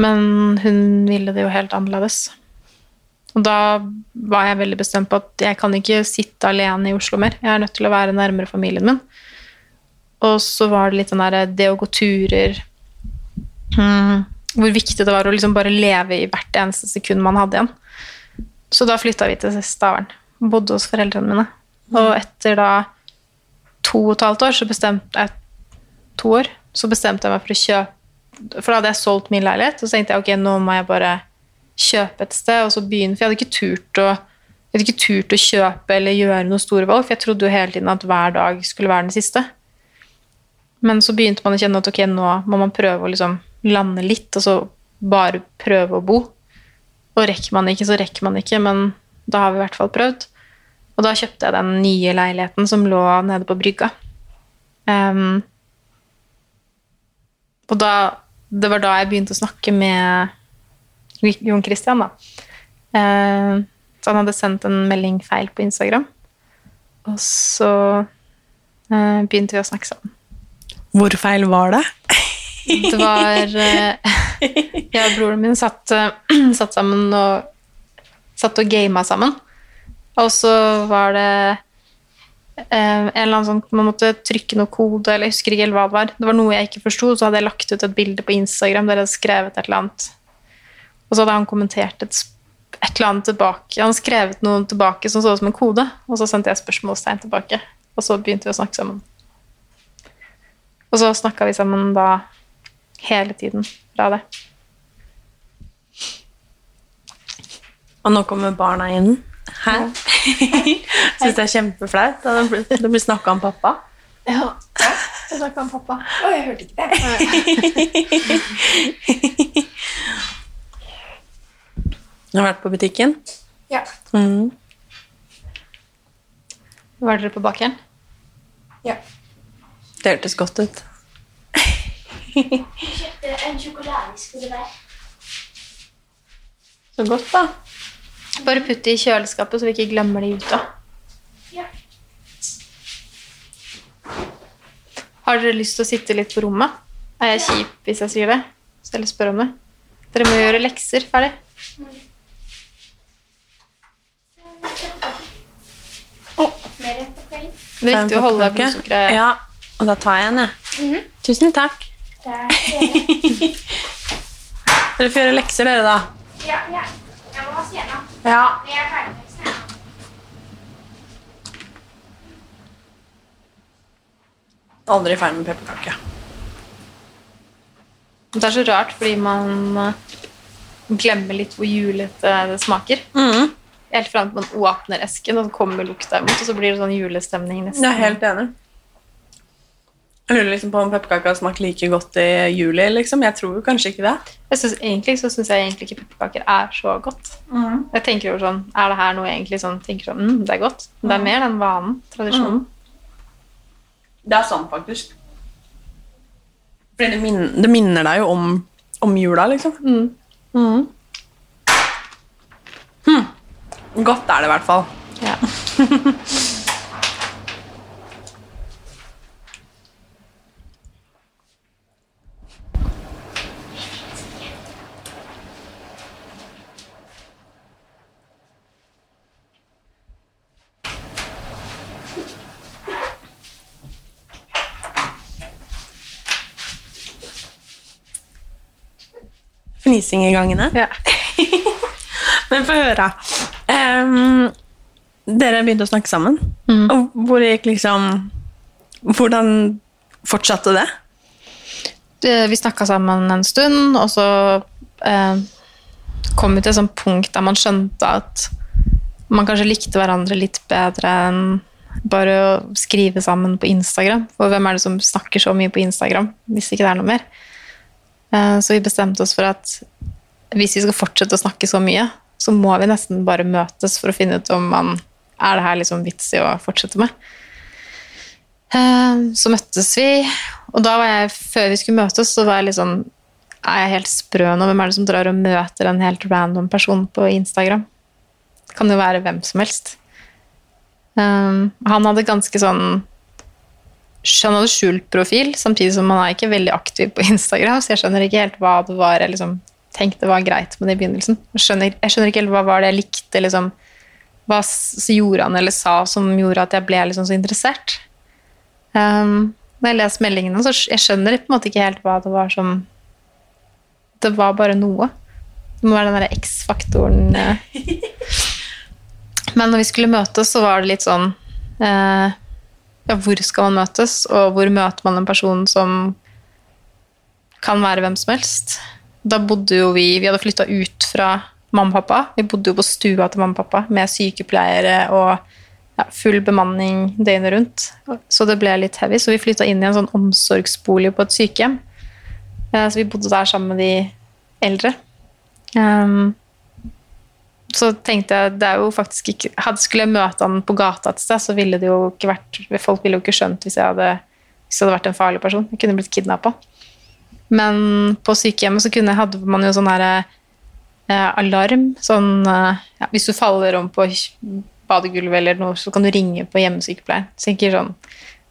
Men hun ville det jo helt annerledes. Og da var jeg veldig bestemt på at jeg kan ikke sitte alene i Oslo mer. Jeg er nødt til å være nærmere familien min. Og så var det litt den derre det å gå turer mm, Hvor viktig det var å liksom bare leve i hvert eneste sekund man hadde igjen. Så da flytta vi til Stavern. Bodde hos foreldrene mine. Og etter da to og et halvt år, så bestemte jeg to år, så bestemte jeg meg for å kjøpe For da hadde jeg solgt min leilighet, og så tenkte jeg ok, nå må jeg bare kjøpe et sted, og så begynne For jeg hadde ikke turt å hadde ikke turt å kjøpe eller gjøre noen store valg, for jeg trodde jo hele tiden at hver dag skulle være den siste. Men så begynte man å kjenne at ok, nå må man prøve å liksom lande litt, og så bare prøve å bo. Og rekker man ikke, så rekker man ikke, men da har vi i hvert fall prøvd. Og da kjøpte jeg den nye leiligheten som lå nede på brygga. Um, og da Det var da jeg begynte å snakke med Jon Christian, da. Ehm, så han hadde sendt en melding feil på Instagram. Og så eh, begynte vi å snakke sammen. Hvor feil var det? Det var eh, Jeg og broren min satt, eh, satt sammen og satt og gama sammen. Og så var det eh, en eller annen sånn Man måtte trykke noe kode, eller jeg husker ikke helt hva det var. Det var noe jeg ikke forsto, så hadde jeg lagt ut et bilde på Instagram der jeg hadde skrevet et eller annet. Og så hadde han kommentert et, et eller annet tilbake. Han skrevet noe tilbake som så ut som en kode, og så sendte jeg spørsmålstegn tilbake. Og så begynte vi å snakke sammen. Og så snakka vi sammen da hele tiden fra det. Og nå kommer barna inn. Hæ? Syns det er kjempeflaut. Det blir, snakka om pappa. Ja, jeg snakka om pappa. Å, jeg hørte ikke det. Du har vært på butikken. Ja. Mm. Var dere på bakeren? ja. Det hørtes godt ut. Kjøpte en sjokolade, skulle det være. Så godt, da. Bare putt det i kjøleskapet, så vi ikke glemmer det ute. Ja. Har dere lyst til å sitte litt på rommet? Er jeg kjip hvis jeg sier det? Eller spør om det. Dere må gjøre lekser ferdig. På kvelden. Det er viktig å holde deg blodsukkeret Ja, og da tar jeg en, jeg. Tusen takk. Der. Dere får gjøre lekser, dere, da. Ja, ja. Jeg må vaske gjennom. Ja. Det er ferdig med leksen. Aldri ferdig med pepperkake. Det er så rart, fordi man eh, glemmer litt hvor julete det smaker. Mm. Helt fram til man åpner esken, og så kommer lukta imot, og så blir det sånn julestemning nesten. Jeg er helt enig. Jeg lurer liksom på om pepperkaker har smakt like godt i juli. liksom. Jeg tror jo kanskje ikke det. Jeg synes, egentlig så syns jeg egentlig ikke pepperkaker er så godt. Jeg tenker jo sånn, Er det her noe egentlig sånn, tenker sånn, mm, det er godt? Men det er mer den vanen, tradisjonen. Det er sant, faktisk. Fordi det, min det minner deg jo om, om jula, liksom. Mm. Hm. Godt er det i hvert fall. Ja. Fnising i gangene. Ja. Men få høre. Um, dere begynte å snakke sammen. Mm. Og hvor gikk liksom Hvordan fortsatte det? Det- Vi snakka sammen en stund, og så eh, kom vi til et sånt punkt der man skjønte at man kanskje likte hverandre litt bedre enn bare å skrive sammen på Instagram. For hvem er det som snakker så mye på Instagram hvis ikke det er noe mer? Eh, så vi bestemte oss for at hvis vi skal fortsette å snakke så mye, så må vi nesten bare møtes for å finne ut om man er det her liksom vits i å fortsette med. Eh, Så møttes vi, og da var jeg, før vi skulle møtes, så var jeg litt sånn Er jeg helt sprø nå? Hvem er det som drar og møter en helt random person på Instagram? Det kan jo være hvem som helst. Um, han hadde ganske sånn Han hadde skjult profil, samtidig som han er ikke veldig aktiv på Instagram, så jeg skjønner ikke helt hva det var jeg liksom tenkte var greit med det i begynnelsen. Jeg skjønner, jeg skjønner ikke helt hva var det jeg likte, liksom Hva gjorde han eller sa som gjorde at jeg ble liksom så interessert? Um, når jeg leser meldingene, så jeg skjønner på en måte ikke helt hva det var som Det var bare noe. Det må være den derre X-faktoren. eh. Men når vi skulle møtes, så var det litt sånn eh, Ja, hvor skal man møtes, og hvor møter man en person som kan være hvem som helst? Da bodde jo vi Vi hadde flytta ut fra mamma og pappa. Vi bodde jo på stua til mamma og pappa med sykepleiere og ja, full bemanning døgnet rundt. Så det ble litt heavy. Så vi flytta inn i en sånn omsorgsbolig på et sykehjem. Eh, Så vi bodde der sammen med de eldre. Um, så tenkte jeg det er jo faktisk ikke hadde, Skulle jeg møte han på gata et sted, så ville det jo ikke vært Folk ville jo ikke skjønt hvis jeg hadde, hvis jeg hadde vært en farlig person. Jeg kunne blitt kidnappa. Men på sykehjemmet så kunne, hadde man jo sånn her eh, alarm. Sånn eh, ja, Hvis du faller om på badegulvet eller noe, så kan du ringe på hjemmesykepleieren. Så jeg sånn,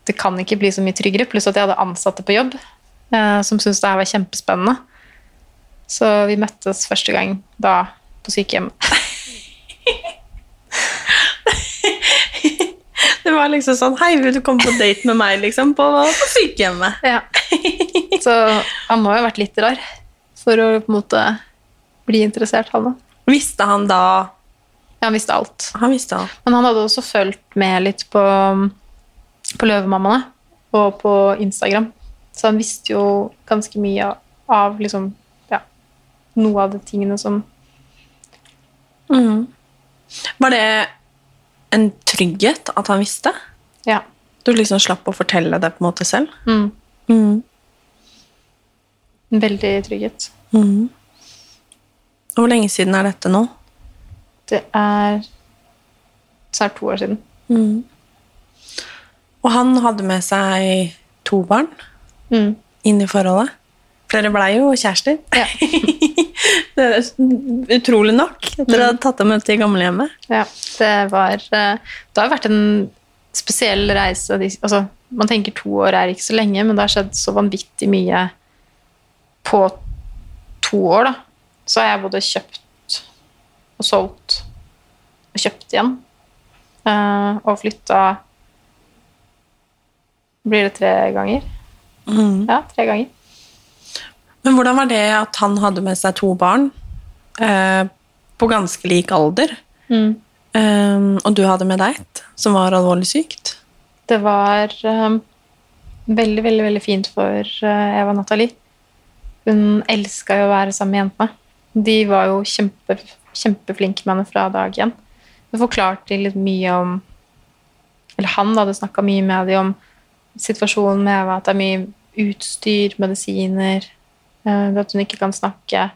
Det kan ikke bli så mye tryggere. Pluss at jeg hadde ansatte på jobb eh, som syntes det her var kjempespennende. Så vi møttes første gang da på sykehjemmet. Det var liksom sånn Hei, vil du komme på date med meg, liksom? På, på sykehjemmet. Ja. Så han må jo ha vært litt rar for å på en måte bli interessert, han òg. Visste han da Ja, han visste alt. Han visste alt. Men han hadde også fulgt med litt på, på Løvemammaene og på Instagram. Så han visste jo ganske mye av, av liksom, ja, noe av de tingene som Mm. Var det en trygghet at han visste? Ja. Du liksom slapp å fortelle det på en måte selv? Mm, Mm. veldig trygghet. Mm. Hvor lenge siden er dette nå? Det er snart to år siden. Mm. Og han hadde med seg to barn Mm. inn i forholdet. For dere blei jo kjærester. Ja. det er utrolig nok, at dere har tatt dem med til gamlehjemmet. Ja, det var eh, Det har vært en spesiell reise. Altså, man tenker to år er ikke så lenge, men det har skjedd så vanvittig mye på to år, da, så har jeg både kjøpt og solgt og kjøpt igjen. Eh, og flytta Blir det tre ganger? Mm. Ja, tre ganger. Men hvordan var det at han hadde med seg to barn eh, på ganske lik alder, eh, og du hadde med deg et som var alvorlig sykt? Det var eh, veldig, veldig, veldig fint for eh, Eva Nathalie. Hun elska jo å være sammen med jentene. De var jo kjempe, kjempeflinke med henne fra dag én. Det forklarte litt mye om Eller han hadde snakka mye med dem om situasjonen med Eva, at det er mye utstyr, medisiner, eh, at hun ikke kan snakke.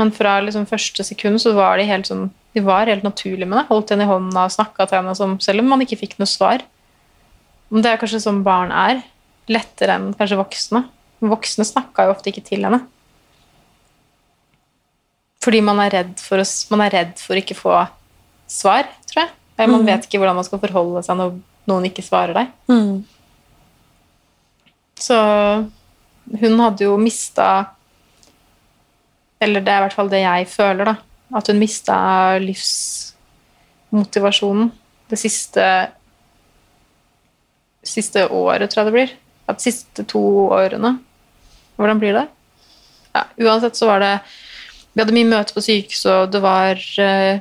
Men fra liksom første sekund så var de helt sånn De var helt naturlige med det. Holdt henne i hånda og snakka til henne som, selv om man ikke fikk noe svar. Men Det er kanskje sånn barn er. Lettere enn kanskje voksne. Voksne snakka jo ofte ikke til henne. Fordi man er redd for å, man er redd for ikke få svar, tror jeg. Eller man vet ikke hvordan man skal forholde seg når noen ikke svarer deg. Mm. Så hun hadde jo mista Eller det er i hvert fall det jeg føler, da. At hun mista livsmotivasjonen det siste Siste året, tror jeg det blir. At de siste to årene. Hvordan blir det? Ja, uansett så var det Vi hadde mye møte på sykehuset, og det var eh,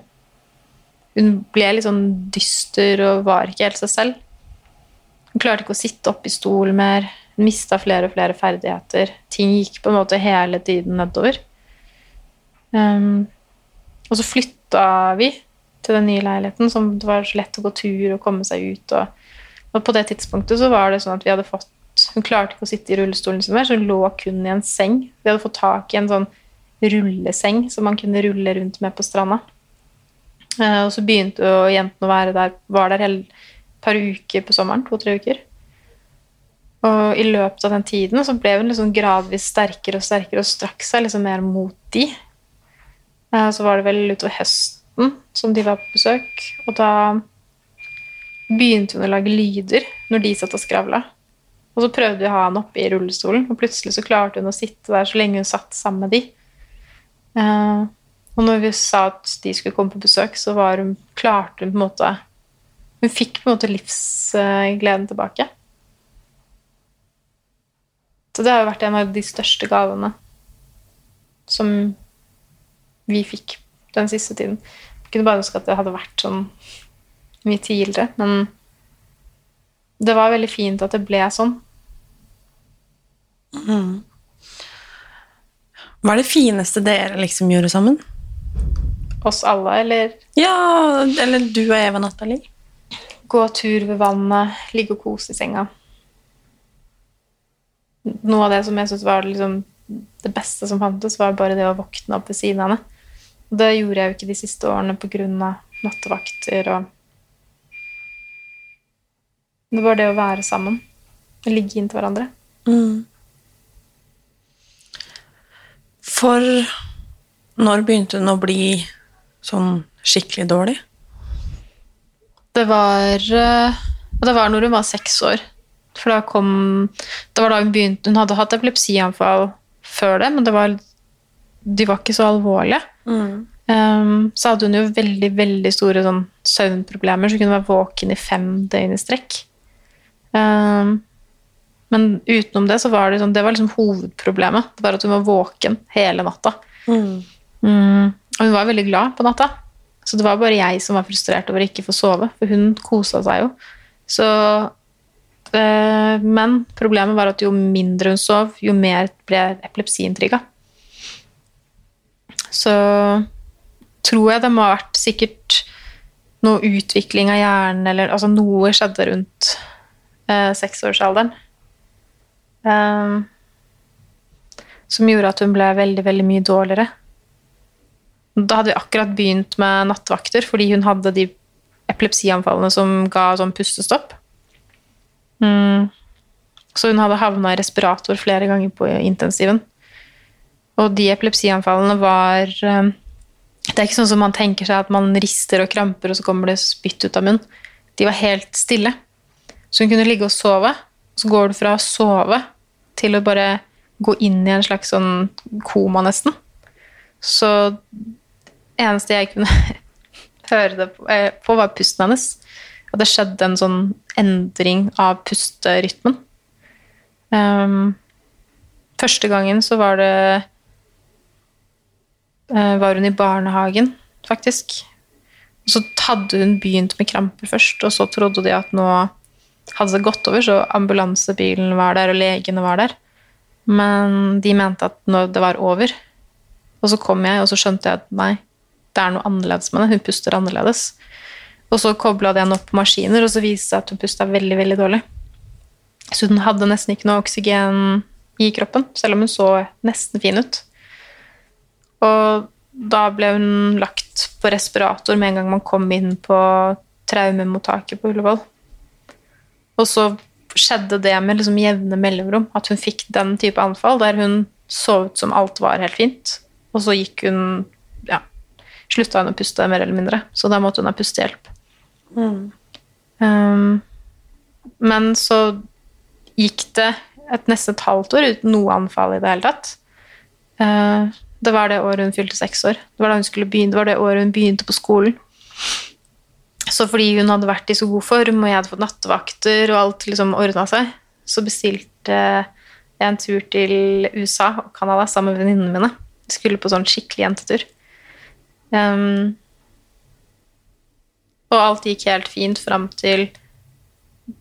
Hun ble litt sånn dyster og var ikke helt seg selv. Hun klarte ikke å sitte oppe i stol mer. Mista flere og flere ferdigheter. Ting gikk på en måte hele tiden nedover. Um, og så flytta vi til den nye leiligheten, som det var så lett å gå tur og komme seg ut. Og, og på det tidspunktet så var det sånn at vi hadde fått Hun klarte ikke å sitte i rullestolen sin mer, så hun lå kun i en seng. Vi hadde fått tak i en sånn rulleseng som man kunne rulle rundt med på stranda. Eh, og så begynte jo jentene å være der, var der hele par uker på sommeren, to-tre uker. Og i løpet av den tiden så ble hun liksom gradvis sterkere og sterkere og strakk seg liksom mer mot de. Eh, Så var det vel utover høsten som de var på besøk, og da begynte hun å lage lyder når de satt og skravla. Og så prøvde vi å ha han oppe i rullestolen, og plutselig så klarte hun å sitte der så lenge hun satt sammen med de. Eh, Og når vi sa at de skulle komme på besøk, så var hun, klarte hun på en måte Hun fikk på en måte livsgleden tilbake. Så det har jo vært en av de største gavene som vi fikk den siste tiden. Jeg kunne bare ønske at det hadde vært sånn mye tidligere, men det var veldig fint at det ble sånn. Hva er det fineste dere liksom gjorde sammen? Oss alle, eller Ja, eller du og Eva Nathalie? gå tur ved vannet, ligge og kose i senga. Noe av det som jeg syntes var liksom det beste som fantes, var bare det å våkne opp ved siden av henne. Og det gjorde jeg jo ikke de siste årene pga. nattevakter og Det var det å være sammen. Ligge inntil hverandre. Mm. For når begynte den å bli sånn skikkelig dårlig? Det var eh, Det var når hun var seks år. For da kom Det var da hun begynte Hun hadde hatt epilepsianfall før det, men det var, de var ikke så alvorlige. Um, så hadde hun jo veldig veldig store sånn, søvnproblemer, så hun kunne være våken i fem døgn i strekk. Um, men utenom det så var det, sånn, det var liksom hovedproblemet. Det var at hun var våken hele natta. Mm, og hun var veldig glad på natta. Så det var bare jeg som var frustrert over å ikke få sove, for hun kosa seg jo. Så, men problemet var at jo mindre hun sov, jo mer ble epilepsien trigga. Så tror jeg det må ha vært sikkert noe utvikling av hjernen, eller altså noe skjedde rundt eh, seksårsalderen. Eh, som gjorde at hun ble veldig, veldig mye dårligere. Da hadde vi akkurat begynt med nattvakter, fordi hun hadde de epilepsianfallene som ga sånn pustestopp. Mm. Så hun hadde havna i respirator flere ganger på intensiven. Og de epilepsianfallene var eh, Det er ikke sånn som man tenker seg at man rister og kramper, og så kommer det spytt ut av munnen. De var helt stille. Så hun kunne ligge og sove, så går du fra å sove til å bare gå inn i en slags sånn koma, nesten. Så eneste jeg kunne høre det eh, på, var pusten hennes. Og det skjedde en sånn endring av pusterytmen. Um, første gangen så var det uh, Var hun i barnehagen, faktisk. Og så hadde hun begynt med kramper først, og så trodde de at nå hadde det gått over, så ambulansebilen var der, og legene var der. Men de mente at nå det var over. Og så kom jeg, og så skjønte jeg at nei, det er noe annerledes med det. Hun puster annerledes. Og så kobla den opp maskiner, og så viste det seg at hun pusta veldig, veldig dårlig. Så hun hadde nesten ikke noe oksygen i kroppen, selv om hun så nesten fin ut. Og da ble hun lagt på respirator med en gang man kom inn på traumemottaket på Ullevål. Og så skjedde det med liksom jevne mellomrom, at hun fikk den type anfall der hun så ut som alt var helt fint, og så gikk hun ja, slutta hun å puste, mer eller mindre. Så da måtte hun ha pustehjelp. Um, men så gikk det et nesten et halvt år uten noe anfall i det hele tatt. Uh, det var det året hun fylte seks år. Det var, begynne, det var det året hun begynte på skolen. Så fordi hun hadde vært i så god form, og jeg hadde fått nattevakter, og alt liksom ordna seg, så bestilte jeg en tur til USA og Canada sammen med venninnene mine. Vi skulle på sånn skikkelig jentetur. Um, og alt gikk helt fint fram til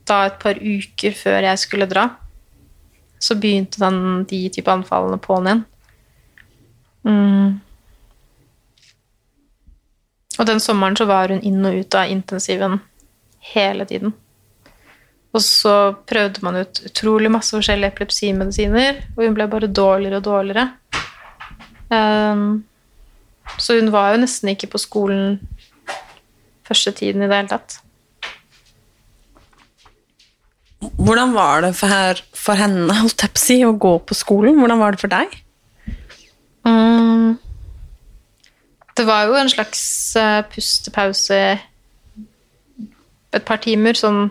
da et par uker før jeg skulle dra. Så begynte den, de type anfallene på'n igjen. Mm. Og den sommeren så var hun inn og ut av intensiven hele tiden. Og så prøvde man ut utrolig masse forskjellige epilepsimedisiner, og hun ble bare dårligere og dårligere. Um, så hun var jo nesten ikke på skolen første tiden i det hele tatt. Hvordan var det for, for henne holdt jeg på å, si, å gå på skolen? Hvordan var det for deg? Mm. Det var jo en slags uh, pustepause et par timer, sånn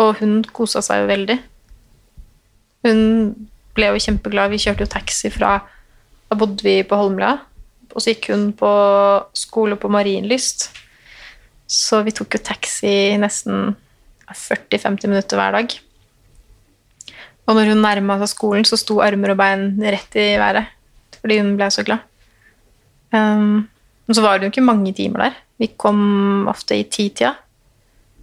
Og hun kosa seg jo veldig. Hun ble jo kjempeglad. Vi kjørte jo taxi fra Da bodde vi på Holmlia. Og så gikk hun på skole på Marienlyst. Så vi tok jo taxi nesten 40-50 minutter hver dag. Og når hun nærma seg skolen, så sto armer og bein rett i været. Fordi hun ble så glad. Um, så var det jo ikke mange timer der. Vi kom ofte i titida.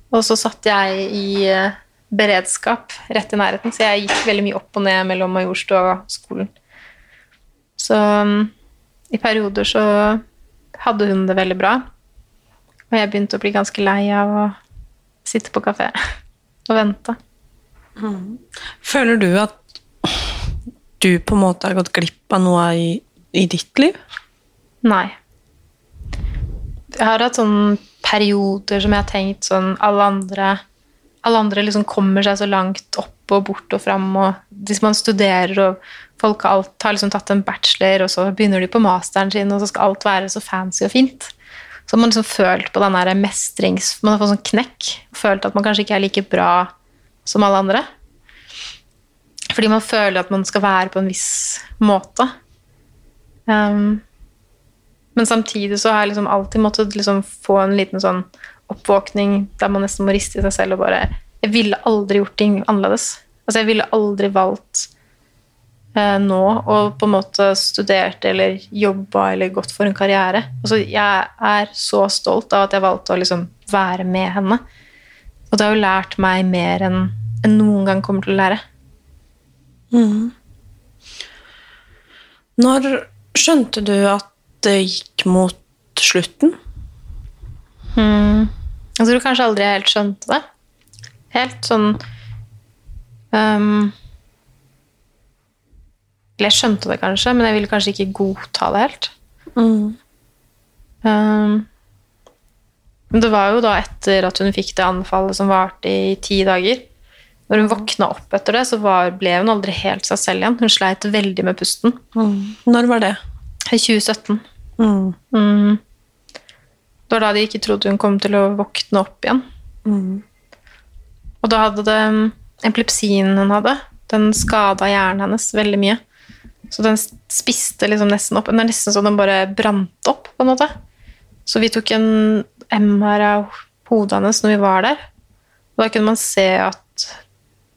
Og så satt jeg i uh, beredskap rett i nærheten, så jeg gikk veldig mye opp og ned mellom Majorstua og skolen. Så um, i perioder så hadde hun det veldig bra. Og jeg begynte å bli ganske lei av å sitte på kafé og vente. Føler du at du på en måte har gått glipp av noe i, i ditt liv? Nei. Jeg har hatt sånne perioder som jeg har tenkt sånn Alle andre, alle andre liksom kommer seg så langt opp og bort og fram, og hvis man studerer og folk har, alt, har liksom tatt en bachelor, og så begynner de på masteren sin, og så skal alt være så fancy og fint. Så har man liksom følt på den der mestrings... Man har fått sånn knekk. Følt at man kanskje ikke er like bra som alle andre. Fordi man føler at man skal være på en viss måte. Um, men samtidig så har jeg liksom alltid måttet liksom få en liten sånn oppvåkning der man nesten må riste i seg selv og bare Jeg ville aldri gjort ting annerledes. Altså, jeg ville aldri valgt eh, nå og på en måte studert eller jobba eller gått for en karriere. Altså, jeg er så stolt av at jeg valgte å liksom være med henne. Og det har jo lært meg mer enn enn noen gang kommer til å lære. Når skjønte du at det gikk mot slutten? Jeg tror kanskje aldri jeg helt skjønte det. Helt sånn um, Eller jeg skjønte det kanskje, men jeg ville kanskje ikke godta det helt. Um, men det var jo da etter at hun fikk det anfallet som varte i ti dager. Når hun våkna opp etter det, så var, ble hun aldri helt seg selv igjen. Hun sleit veldig med pusten. Når var det? I 2017. Mm. Mm. Det var da de ikke trodde hun kom til å våkne opp igjen. Mm. Og da hadde det epilepsien hun hadde, Den skada hjernen hennes veldig mye. Så den spiste liksom nesten opp. Det er nesten så den bare brant opp, på en måte. Så vi tok en MR av hodet hennes når vi var der. Og da kunne man se at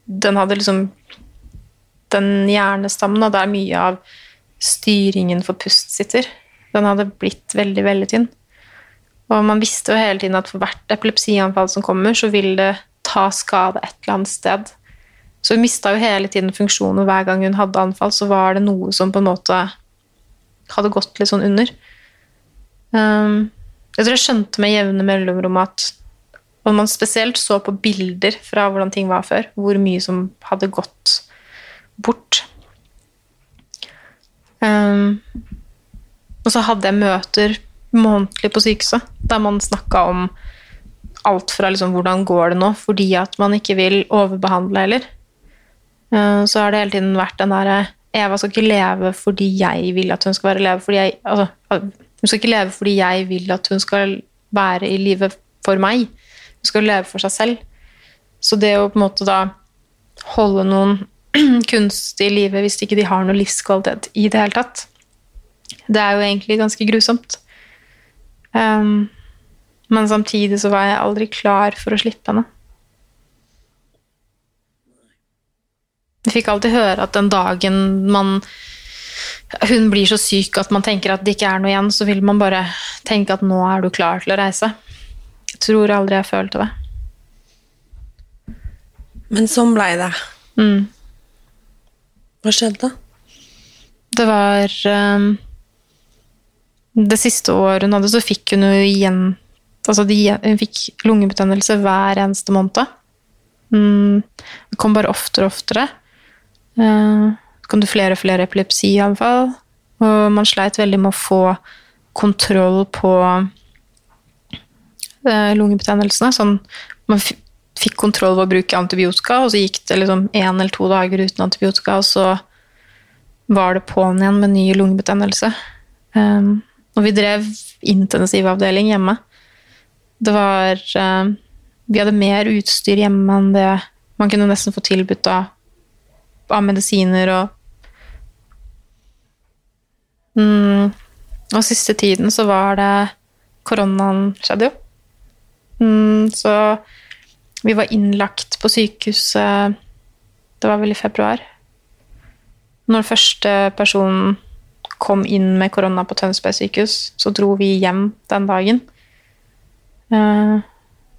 den hadde liksom Den hjernestammen, og der mye av styringen for pust sitter, den hadde blitt veldig, veldig tynn. Og man visste jo hele tiden at for hvert epilepsianfall som kommer, så vil det ta skade et eller annet sted. Så hun mista jo hele tiden funksjonen, hver gang hun hadde anfall, så var det noe som på en måte hadde gått litt sånn under. Um, jeg tror jeg skjønte med jevne mellomrom at og man spesielt så på bilder fra hvordan ting var før, hvor mye som hadde gått bort. Um, og så hadde jeg møter månedlig på sykehuset, der man snakka om alt fra liksom, hvordan går det nå, fordi at man ikke vil overbehandle heller. Uh, så har det hele tiden vært den derre Eva skal ikke leve fordi jeg vil at hun skal være leve fordi jeg, altså, Hun skal ikke leve fordi jeg vil at hun skal være i livet for meg. Hun skal leve for seg selv. Så det å på en måte da holde noen kunstig i live hvis ikke de har noe livskvalitet i det hele tatt, det er jo egentlig ganske grusomt. Um, men samtidig så var jeg aldri klar for å slippe henne. Jeg fikk alltid høre at den dagen man hun blir så syk at man tenker at det ikke er noe igjen, så vil man bare tenke at nå er du klar til å reise. Jeg tror aldri jeg følte det. Men sånn blei det. Mm. Hva skjedde? Det var um, Det siste året hun hadde, så fikk hun jo igjen Altså de, hun fikk lungebetennelse hver eneste måned. Mm, det kom bare oftere og oftere. Uh, kom det flere og flere epilepsianfall. Og man sleit veldig med å få kontroll på uh, lungebetennelsene. Sånn, man fikk kontroll ved å bruke antibiotika, og så gikk det liksom én eller to dager uten antibiotika, og så var det på'n igjen med ny lungebetennelse. Um, og vi drev intensivavdeling hjemme. Det var uh, Vi hadde mer utstyr hjemme enn det man kunne nesten få tilbudt av, av medisiner og mm, Og siste tiden så var det Koronaen skjedde jo. Mm, så vi var innlagt på sykehuset Det var vel i februar. Når første personen kom inn med korona på Tønsberg sykehus, så dro vi hjem den dagen. Uh,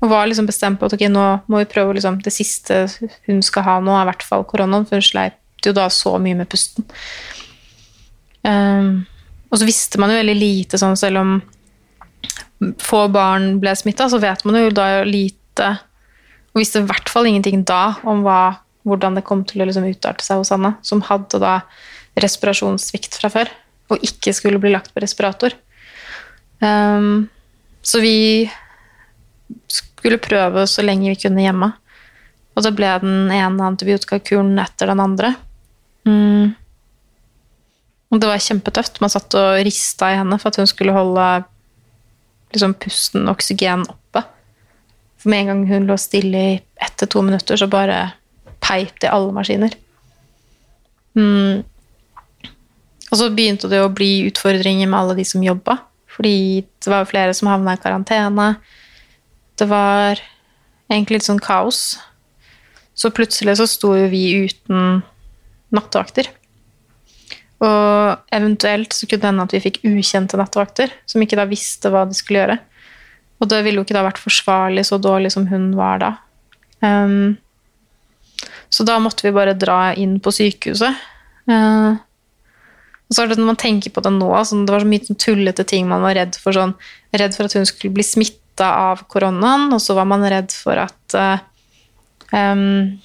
og var liksom bestemt på at ok, nå må vi prøve liksom, Det siste hun skal ha nå, er i hvert fall koronaen, for hun sleit jo da så mye med pusten. Um, og så visste man jo veldig lite, sånn selv om få barn ble smitta, så vet man jo da lite Og visste i hvert fall ingenting da om hva, hvordan det kom til å liksom utarte seg hos Anne, som hadde da respirasjonssvikt fra før og ikke skulle bli lagt på respirator. Um, så vi skulle prøve så lenge vi kunne hjemme. Og så ble den ene antibiotikakuren etter den andre. Mm. Og det var kjempetøft. Man satt og rista i henne for at hun skulle holde liksom, pusten og oksygen oppe. For med en gang hun lå stille i ett til to minutter, så bare peip det i alle maskiner. Mm. Og så begynte det å bli utfordringer med alle de som jobba. Fordi det var flere som havna i karantene. Det var egentlig litt sånn kaos. Så plutselig så sto jo vi uten nattevakter. Og eventuelt så kunne det hende at vi fikk ukjente nattevakter, som ikke da visste hva de skulle gjøre. Og det ville jo ikke da vært forsvarlig så dårlig som hun var da. Um, så da måtte vi bare dra inn på sykehuset. Uh, og så er det når man tenker på det nå, sånn, det var så mye sånn tullete ting man var redd for. Sånn, redd for at hun skulle bli smitta av koronaen, og så var man redd for at um,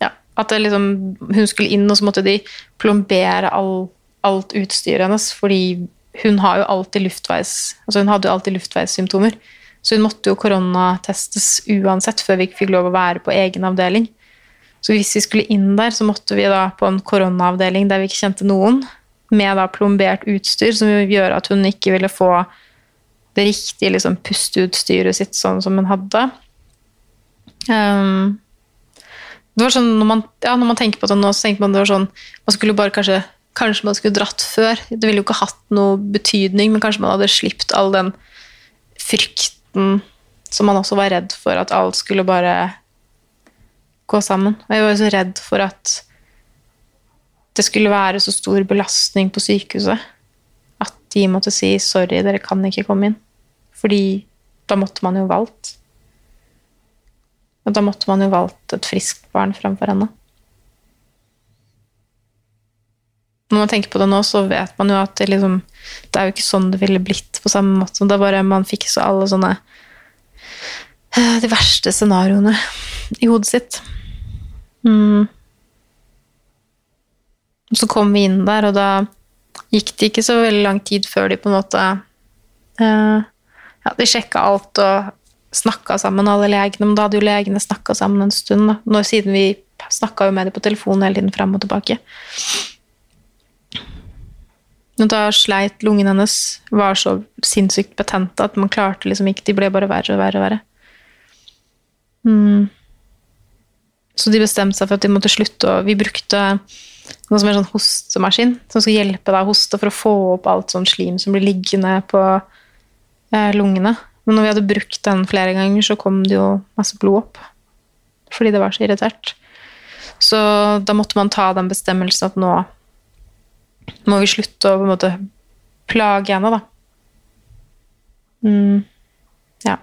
Ja, at liksom, hun skulle inn, og så måtte de plombere all, alt utstyret hennes, fordi hun har jo alltid luftveis, altså hun hadde jo alltid luftveissymptomer. Så hun måtte jo koronatestes uansett før vi fikk lov å være på egen avdeling. Så hvis vi skulle inn der, så måtte vi da på en koronaavdeling der vi ikke kjente noen, med da plombert utstyr som gjør at hun ikke ville få det riktige liksom, pusteutstyret sitt sånn som hun hadde. Um, Det var sånn, når man, ja, når man tenker på det nå, så tenker man det var sånn Man skulle bare kanskje Kanskje man skulle dratt før. Det ville jo ikke hatt noe betydning, men kanskje man hadde sluppet all den frykten som man også var redd for at alt skulle bare gå sammen. Og jeg var jo så redd for at det skulle være så stor belastning på sykehuset de måtte si 'sorry, dere kan ikke komme inn'. Fordi da måtte man jo valgt. Og da måtte man jo valgt et friskt barn framfor henne. Når man tenker på det nå, så vet man jo at det, liksom, det er jo ikke sånn det ville blitt på samme måte. Det er bare Man fikk så alle sånne eh, De verste scenarioene i hodet sitt. Mm. Så kom vi inn der, og da gikk det ikke så veldig lang tid før de på en måte eh, Ja, de sjekka alt og snakka sammen, alle legene. Men da hadde jo legene snakka sammen en stund, da. Når, siden vi snakka jo med dem på telefon hele tiden fram og tilbake. Og da sleit lungen hennes, var så sinnssykt betente at man klarte liksom ikke De ble bare verre og verre og verre. Mm. Så de bestemte seg for at de måtte slutte å Vi brukte noe som er sånn hostemaskin, som skal hjelpe deg å hoste for å få opp alt sånn slim som blir liggende på eh, lungene. Men når vi hadde brukt den flere ganger, så kom det jo masse blod opp. Fordi det var så irritert. Så da måtte man ta den bestemmelsen at nå må vi slutte å på en måte plage henne, da. Mm. Ja.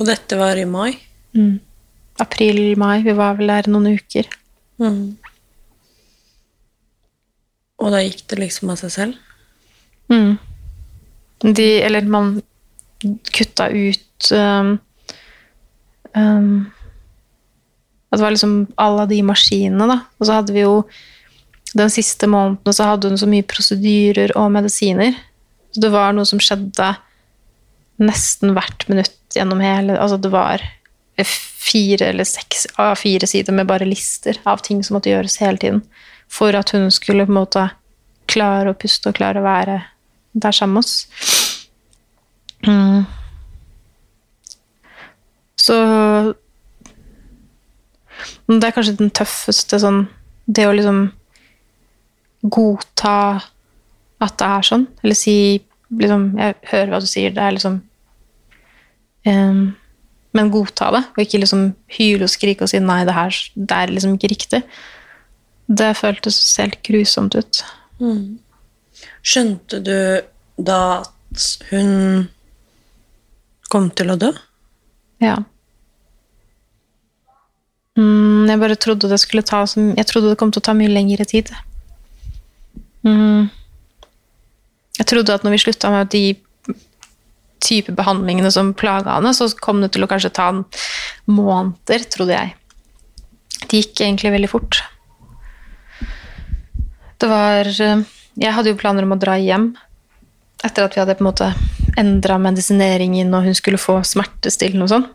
Og dette var i mai? Mm. April-mai. Vi var vel der noen uker. Mm. Og da gikk det liksom av seg selv? Mm. De, eller man kutta ut um, um, At det var liksom alle de maskinene, da. Og så hadde vi jo Den siste måneden så hadde hun så mye prosedyrer og medisiner. Så det var noe som skjedde nesten hvert minutt gjennom hele Altså det var fire eller seks av fire sider med bare lister av ting som måtte gjøres hele tiden. For at hun skulle på en måte klare å puste og klare å være der sammen med oss. Mm. Så Det er kanskje den tøffeste sånn Det å liksom godta at det er sånn. Eller si liksom Jeg hører hva du sier, det er liksom um, Men godta det, og ikke liksom hyle og skrike og si 'nei, det her det er liksom ikke riktig'. Det føltes helt grusomt ut. Mm. Skjønte du da at hun kom til å dø? Ja. Mm, jeg bare trodde det skulle ta som, Jeg trodde det kom til å ta mye lengre tid. Mm. Jeg trodde at når vi slutta med de type behandlingene som plaga henne, så kom det til å kanskje ta måneder, trodde jeg. Det gikk egentlig veldig fort. Det var Jeg hadde jo planer om å dra hjem etter at vi hadde på en måte endra medisineringen og hun skulle få smertestillende og sånn.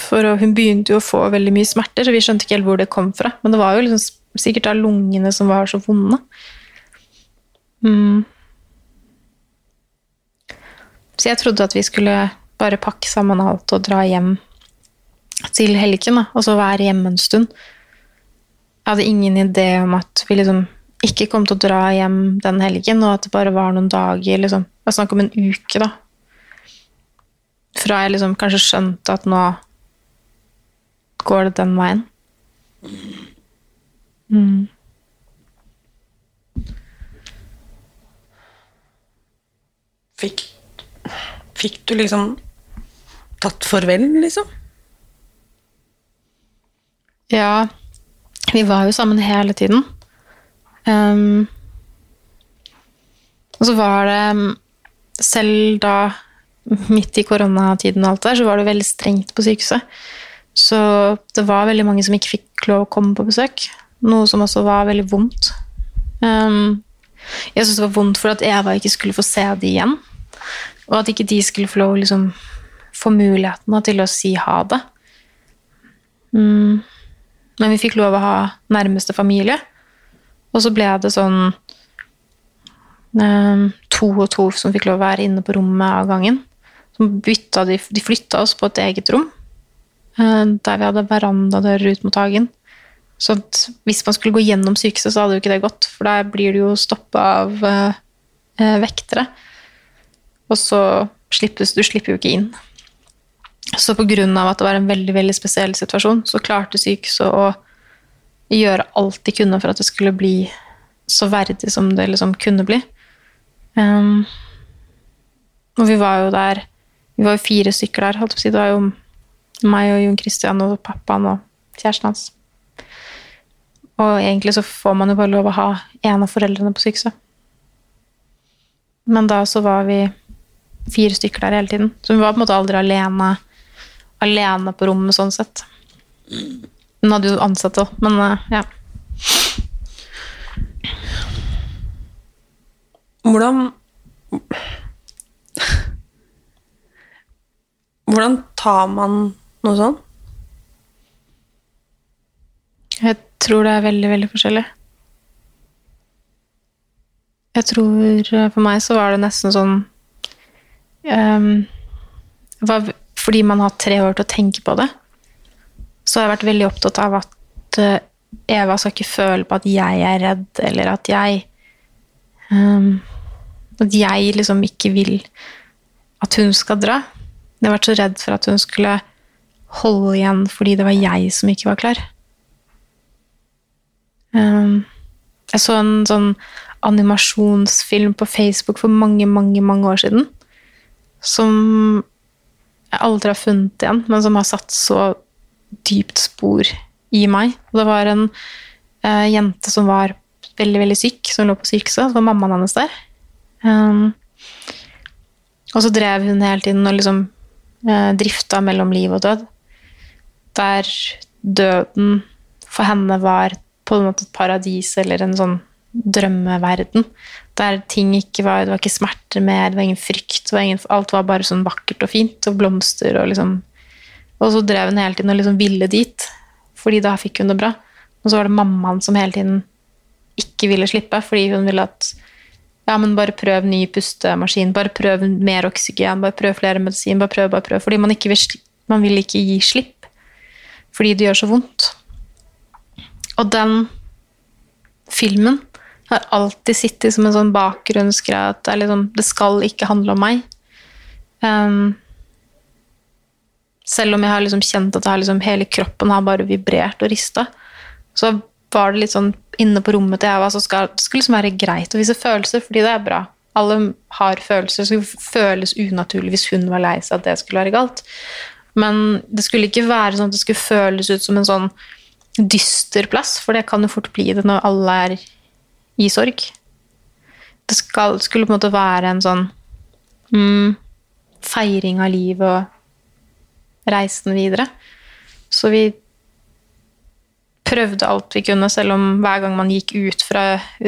For hun begynte jo å få veldig mye smerter, så vi skjønte ikke helt hvor det kom fra. Men det var jo liksom sikkert da lungene som var så vonde. Mm. Så jeg trodde at vi skulle bare pakke sammen alt og dra hjem til helgen, da, og så være hjemme en stund. Jeg hadde ingen idé om at vi liksom ikke kom til å dra hjem den helgen, og at det bare var noen dager. liksom. Det var snakk om en uke, da. Fra jeg liksom kanskje skjønte at nå går det den veien. Mm. Fikk, fikk du liksom tatt farvel, liksom? Ja, vi var jo sammen hele tiden. Um, og så var det Selv da, midt i koronatiden og alt der, så var det veldig strengt på sykehuset. Så det var veldig mange som ikke fikk lov å komme på besøk. Noe som også var veldig vondt. Um, jeg syntes det var vondt for at Eva ikke skulle få se det igjen. Og at ikke de skulle få lov liksom, få muligheten til å si ha det. Mm. Men vi fikk lov å ha nærmeste familie. Og så ble det sånn um, To og to som fikk lov å være inne på rommet av gangen. Bytta de, de flytta oss på et eget rom, eh, der vi hadde verandadører ut mot hagen. Så hvis man skulle gå gjennom sykehuset, så hadde jo ikke det gått, for der blir du jo stoppa av eh, eh, vektere. Og så slippes du slipper jo ikke inn. Så av at det var en veldig veldig spesiell situasjon, så klarte sykehuset å gjøre alt de kunne for at det skulle bli så verdig som det liksom kunne bli. Um, og vi var jo der Vi var jo fire stykker der. holdt på å si. Det var jo meg og Jon Christian og pappaen og kjæresten hans. Og egentlig så får man jo bare lov å ha en av foreldrene på sykehuset. Men da så var vi fire stykker der hele tiden. Så vi var på en måte aldri alene, alene på rommet sånn sett. Hun hadde jo ansatte òg, men eh, ja. Hvordan Hvordan tar man noe sånn? Jeg tror det er veldig, veldig forskjellig. Jeg tror eh, For meg så var det nesten sånn ehm, det var, Fordi man har tre år til å tenke på det, så har jeg vært veldig opptatt av at eh, Eva skal ikke føle på at jeg er redd, eller at jeg um, At jeg liksom ikke vil at hun skal dra. Jeg har vært så redd for at hun skulle holde igjen fordi det var jeg som ikke var klar. Um, jeg så en sånn animasjonsfilm på Facebook for mange, mange, mange år siden. Som jeg aldri har funnet igjen, men som har satt så dypt spor i meg. Og det var en eh, jente som var veldig, veldig syk, som lå på sykehuset. Det var mammaen hennes der. Um, og så drev hun hele tiden og liksom eh, drifta mellom liv og død. Der døden for henne var på en måte et paradis eller en sånn drømmeverden. Der ting ikke var Det var ikke smerter mer, det var ingen frykt. Var ingen, alt var bare sånn vakkert og fint, og blomster og liksom Og så drev hun hele tiden og liksom ville dit, fordi da fikk hun det bra. Og så var det mammaen som hele tiden ikke ville slippe, fordi hun ville at ja, men bare prøv ny pustemaskin, bare prøv mer oksygen, bare prøv flere medisin, bare prøv, bare prøv. Fordi man ikke vil, man vil ikke gi slipp. Fordi det gjør så vondt. Og den filmen har alltid sittet som en sånn bakgrunnsgreie at det, liksom, det skal ikke handle om meg. Um, selv om jeg har liksom kjent at liksom, hele kroppen har bare vibrert og rista, så var det litt sånn inne på rommet til var så skal, det skulle liksom være greit å vise følelser, fordi det er bra. Alle har følelser, det skulle føles unaturlig hvis hun var lei seg at det skulle være galt. Men det skulle ikke være sånn at det skulle føles ut som en sånn dyster plass, for det kan jo fort bli det når alle er i sorg. Det skal, skulle på en måte være en sånn mm, feiring av livet og reisen videre. Så vi prøvde alt vi kunne, selv om hver gang man gikk ut fra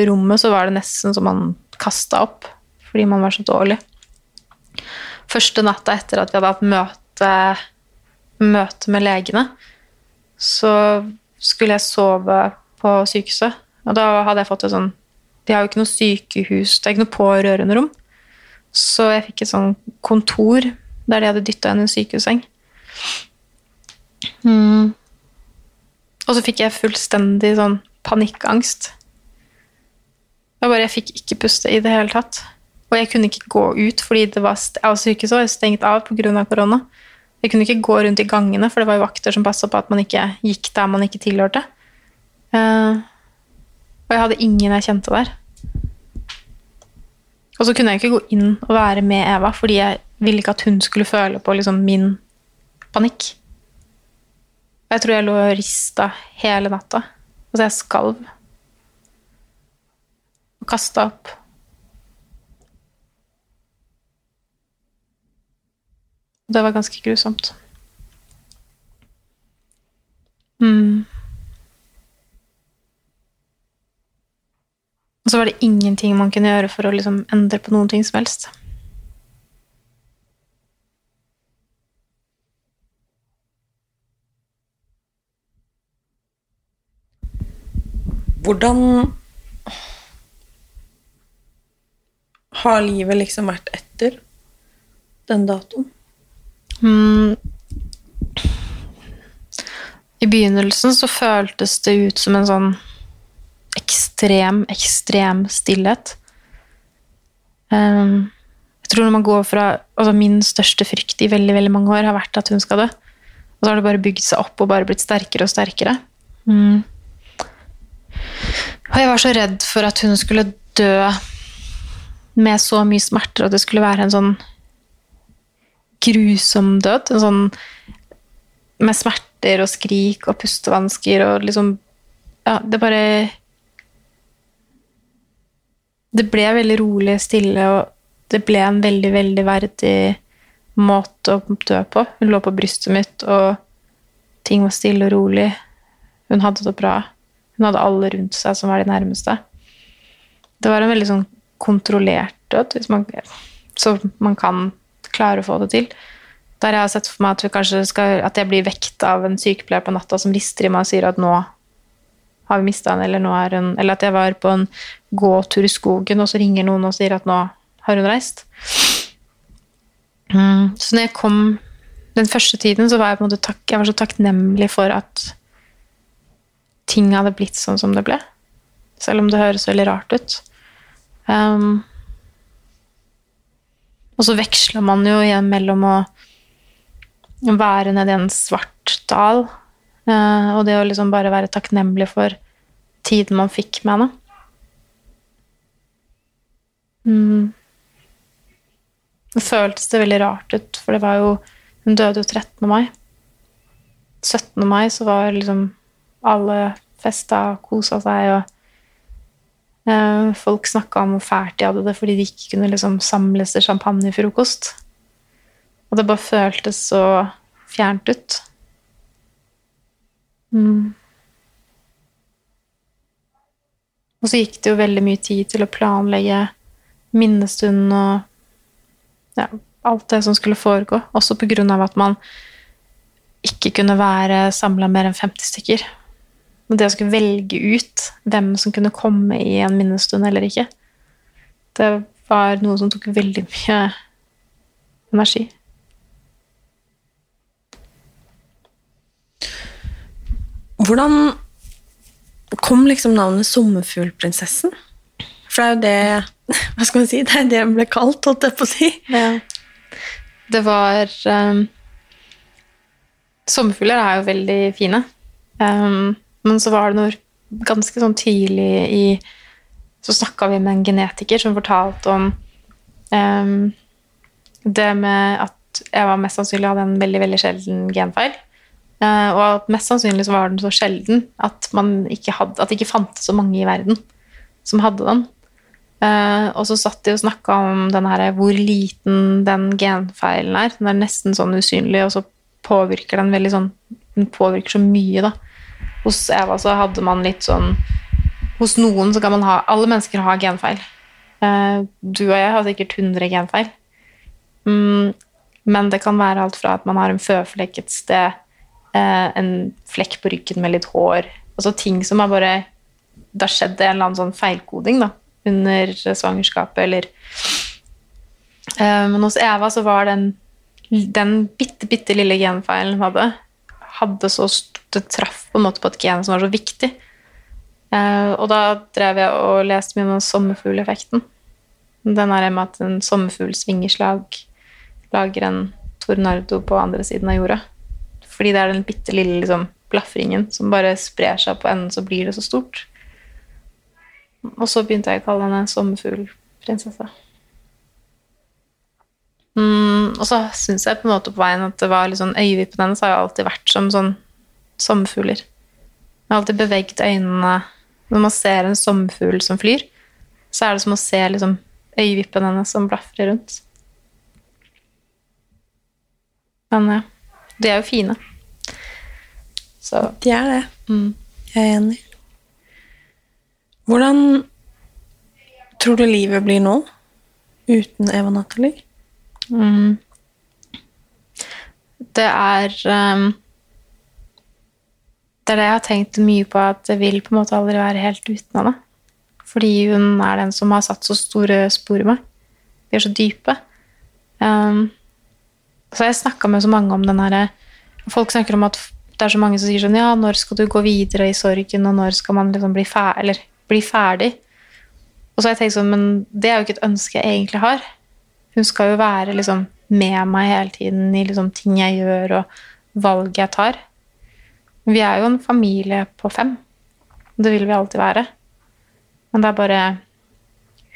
rommet, så var det nesten som man kasta opp, fordi man var så dårlig. Første natta etter at vi hadde hatt møte, møte med legene, så skulle jeg sove på sykehuset. Og da hadde jeg fått et sånn De har jo ikke noe sykehus, det er ikke noe pårørenderom. Så jeg fikk et sånn kontor der de hadde dytta inn en sykehusseng. Mm. Og så fikk jeg fullstendig sånn panikkangst. Jeg, bare, jeg fikk ikke puste i det hele tatt. Og jeg kunne ikke gå ut, fordi det var st var sykehuset var stengt av pga. korona. Jeg kunne ikke gå rundt i gangene, for det var jo vakter som passa på at man ikke gikk der man ikke tilhørte. Eh, og jeg hadde ingen jeg kjente der. Og så kunne jeg ikke gå inn og være med Eva, fordi jeg ville ikke at hun skulle føle på liksom, min panikk. Jeg tror jeg lå og rista hele natta. Altså, jeg skalv. Og kasta opp. Det var ganske grusomt. Mm. Så var det ingenting man kunne gjøre for å liksom endre på noen ting som helst. Hvordan har livet liksom vært etter den datoen? Mm. I begynnelsen så føltes det ut som en sånn ekstrem, ekstrem stillhet. Um, jeg tror når man går fra altså Min største frykt i veldig veldig mange år har vært at hun skal dø. Og så har det bare bygd seg opp og bare blitt sterkere og sterkere. Mm. Og jeg var så redd for at hun skulle dø med så mye smerter, at det skulle være en sånn grusom død. En sånn med smerter og skrik og pustevansker og liksom Ja, det bare Det ble veldig rolig, stille, og det ble en veldig, veldig verdig måte å dø på. Hun lå på brystet mitt, og ting var stille og rolig. Hun hadde det bra. Hun hadde alle rundt seg som var de nærmeste. Det var en veldig sånn kontrollert død, hvis man, så man kan klare å få det til. Der jeg har sett for meg at, skal, at jeg blir vekt av en sykepleier på natta som rister i meg og sier at nå har vi mista henne, eller nå er hun Eller at jeg var på en gåtur i skogen, og så ringer noen og sier at nå har hun reist. Mm. Så når jeg kom den første tiden, så var jeg på en måte takk, jeg var så takknemlig for at ting hadde blitt sånn som det ble. Selv om det høres veldig rart ut. Um, og så veksla man jo igjen mellom å være nedi en svart dal og det å liksom bare være takknemlig for tiden man fikk med henne. Mm. Det føltes det veldig rart ut, for det var jo Hun døde jo 13. mai. 17. mai så var liksom alle festa og kosa seg, og eh, folk snakka om hvor fælt de hadde det fordi de ikke kunne liksom samles til champagnefrokost. Og det bare føltes så fjernt ut. Mm. Og så gikk det jo veldig mye tid til å planlegge minnestunden og ja, alt det som skulle foregå. Også på grunn av at man ikke kunne være samla mer enn 50 stykker. Og det å skulle velge ut hvem som kunne komme i en minnestund eller ikke, det var noe som tok veldig mye energi. Hvordan kom liksom navnet Sommerfuglprinsessen? For det er jo det Hva skal man si? Det er det den ble kalt, holdt jeg på å si. Ja. Det var um, Sommerfugler er jo veldig fine. Um, men så var det noe ganske sånn tidlig i Så snakka vi med en genetiker som fortalte om um, det med at jeg var mest sannsynlig hadde en veldig veldig sjelden genfeil. Uh, og at mest sannsynlig så var den så sjelden at, ikke hadde, at det ikke fantes så mange i verden som hadde den. Uh, og så satt de og snakka om den her, hvor liten den genfeilen er. Den er nesten sånn usynlig, og så påvirker den veldig sånn Den påvirker så mye, da. Hos Eva så hadde man litt sånn Hos noen så kan man ha Alle mennesker har genfeil. Uh, du og jeg har sikkert 100 genfeil. Mm, men det kan være alt fra at man har en føflekk et sted, en flekk på ryggen med litt hår Altså ting som er bare Det har skjedd en eller annen sånn feilkoding, da under svangerskapet, eller uh, Men hos Eva så var den, den bitte, bitte lille genfeilen hun hadde, hadde så Det traff på en måte på et gen som var så viktig. Uh, og da drev jeg og leste mye om sommerfugleffekten. Den er med at en sommerfugl svingerslag lager en tornado på andre siden av jorda. Fordi det er den bitte lille liksom, blafringen som bare sprer seg på enden, så blir det så stort. Og så begynte jeg å kalle henne sommerfuglprinsessa. Mm, og så syns jeg på en måte på veien at det var litt sånn øyevippene hennes har jo alltid vært som sånn sommerfugler. Jeg har alltid beveget øynene Når man ser en sommerfugl som flyr, så er det som å se liksom øyevippene hennes som blafrer rundt. Men ja, de er jo fine. Så De er det. mm. Jeg er enig. Hvordan tror du livet blir nå uten Eva Natalie? Mm. Det er um, Det er det jeg har tenkt mye på, at det vil på en måte aldri være helt uten henne. Fordi hun er den som har satt så store spor i meg. De er så dype. Um, så jeg snakka med så mange om den herre Folk snakker om at det er så mange som sier sånn Ja, når skal du gå videre i sorgen, og når skal man liksom bli, fer eller, bli ferdig? Og så har jeg tenkt sånn, men det er jo ikke et ønske jeg egentlig har. Hun skal jo være liksom med meg hele tiden i liksom ting jeg gjør, og valg jeg tar. Vi er jo en familie på fem. Det vil vi alltid være. Men det er bare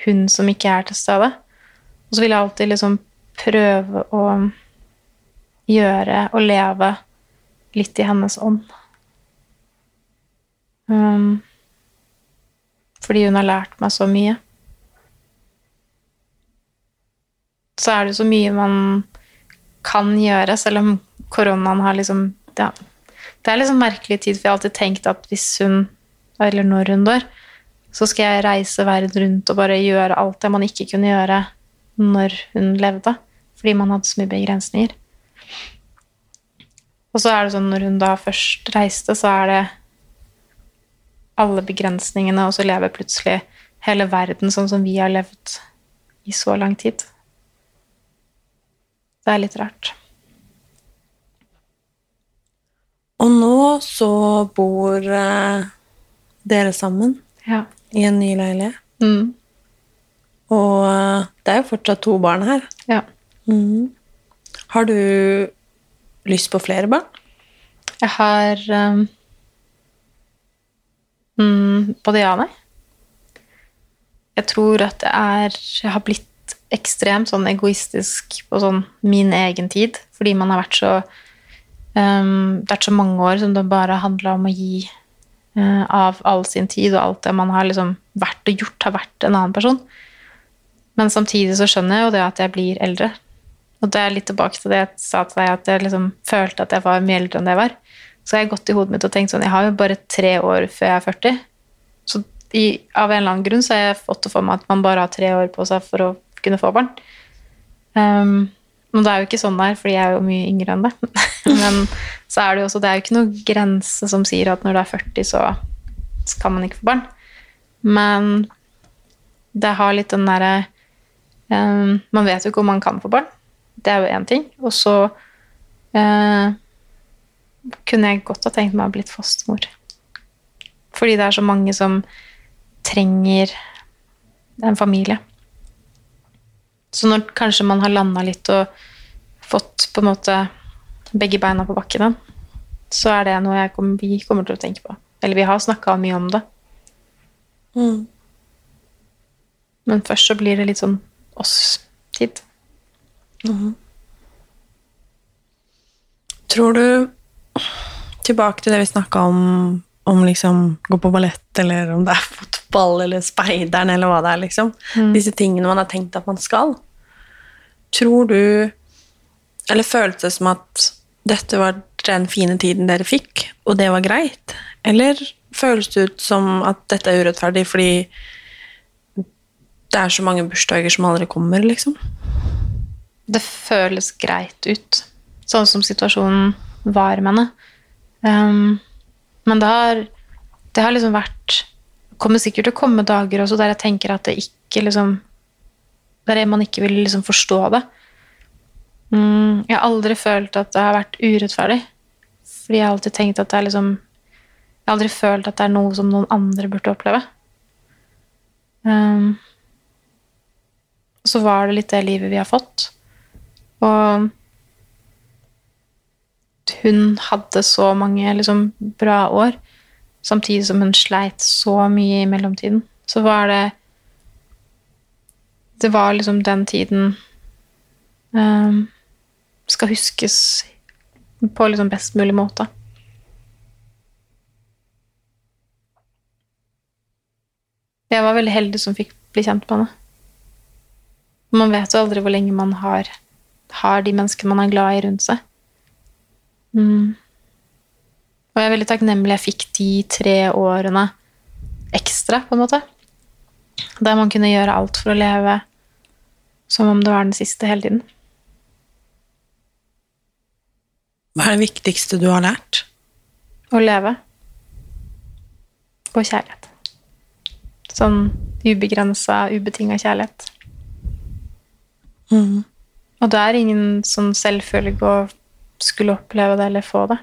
hun som ikke er til stede. Og så vil jeg alltid liksom prøve å gjøre og leve litt i hennes ånd. Um, fordi hun har lært meg så mye. Så er det så mye man kan gjøre, selv om koronaen har liksom ja, Det er liksom merkelig tid, for jeg har alltid tenkt at hvis hun, eller når hun dør, så skal jeg reise verden rundt og bare gjøre alt det man ikke kunne gjøre når hun levde, fordi man hadde så mye begrensninger. Og så er det sånn når hun da først reiste, så er det alle begrensningene, og så lever plutselig hele verden sånn som vi har levd i så lang tid. Det er litt rart. Og nå så bor eh, dere sammen Ja. i en ny leilighet. Mm. Og eh, det er jo fortsatt to barn her. ja. Mm. Har du lyst på flere barn? Jeg har um, Både ja og nei. Jeg tror at det er Jeg har blitt ekstremt sånn egoistisk på sånn min egen tid, fordi man har vært så um, Det har vært så mange år som det bare handla om å gi uh, av all sin tid, og alt det man har liksom vært og gjort, har vært en annen person. Men samtidig så skjønner jeg jo det at jeg blir eldre. Og det er litt tilbake til det jeg sa til deg, at jeg liksom følte at jeg var mye eldre enn det jeg var. Så har jeg gått i hodet mitt og tenkt sånn Jeg har jo bare tre år før jeg er 40. Så i, av en eller annen grunn så har jeg fått det for meg at man bare har tre år på seg for å kunne få barn. Um, men det er jo ikke sånn det er, fordi jeg er jo mye yngre enn det. Men så er det jo også Det er jo ikke noen grense som sier at når du er 40, så kan man ikke få barn. Men det har litt den derre um, Man vet jo ikke om man kan få barn. Det er jo én ting. Og så eh, kunne jeg godt ha tenkt meg å blitt fostermor. Fordi det er så mange som trenger en familie. Så når kanskje man har landa litt og fått på en måte begge beina på bakken igjen, så er det noe jeg kommer, vi kommer til å tenke på. Eller vi har snakka mye om det. Men først så blir det litt sånn oss-tid. Tror du Tilbake til det vi snakka om, om liksom gå på ballett, eller om det er fotball eller speideren, eller hva det er, liksom. Disse tingene man har tenkt at man skal. Tror du Eller føltes det som at dette var den fine tiden dere fikk, og det var greit? Eller føles det ut som at dette er urettferdig fordi det er så mange bursdager som aldri kommer, liksom? Det føles greit ut, sånn som situasjonen var med henne. Um, men det har, det har liksom vært kommer sikkert til å komme dager også der jeg tenker at det ikke liksom Der man ikke vil liksom forstå det. Mm, jeg har aldri følt at det har vært urettferdig. Fordi jeg har alltid tenkt at det er liksom Jeg har aldri følt at det er noe som noen andre burde oppleve. Um, så var det litt det livet vi har fått. Og hun hadde så mange liksom, bra år, samtidig som hun sleit så mye i mellomtiden. Så var det Det var liksom den tiden um, skal huskes på liksom best mulig måte. Jeg var veldig heldig som fikk bli kjent med henne. Man vet jo aldri hvor lenge man har, har de menneskene man er glad i, rundt seg. Mm. Og jeg er veldig takknemlig jeg fikk de tre årene ekstra, på en måte. Der man kunne gjøre alt for å leve som om det var den siste hele tiden. Hva er det viktigste du har lært? Å leve. Og kjærlighet. Sånn ubegrensa, ubetinga kjærlighet. Og det er ingen sånn selvfølge å skulle oppleve det eller få det.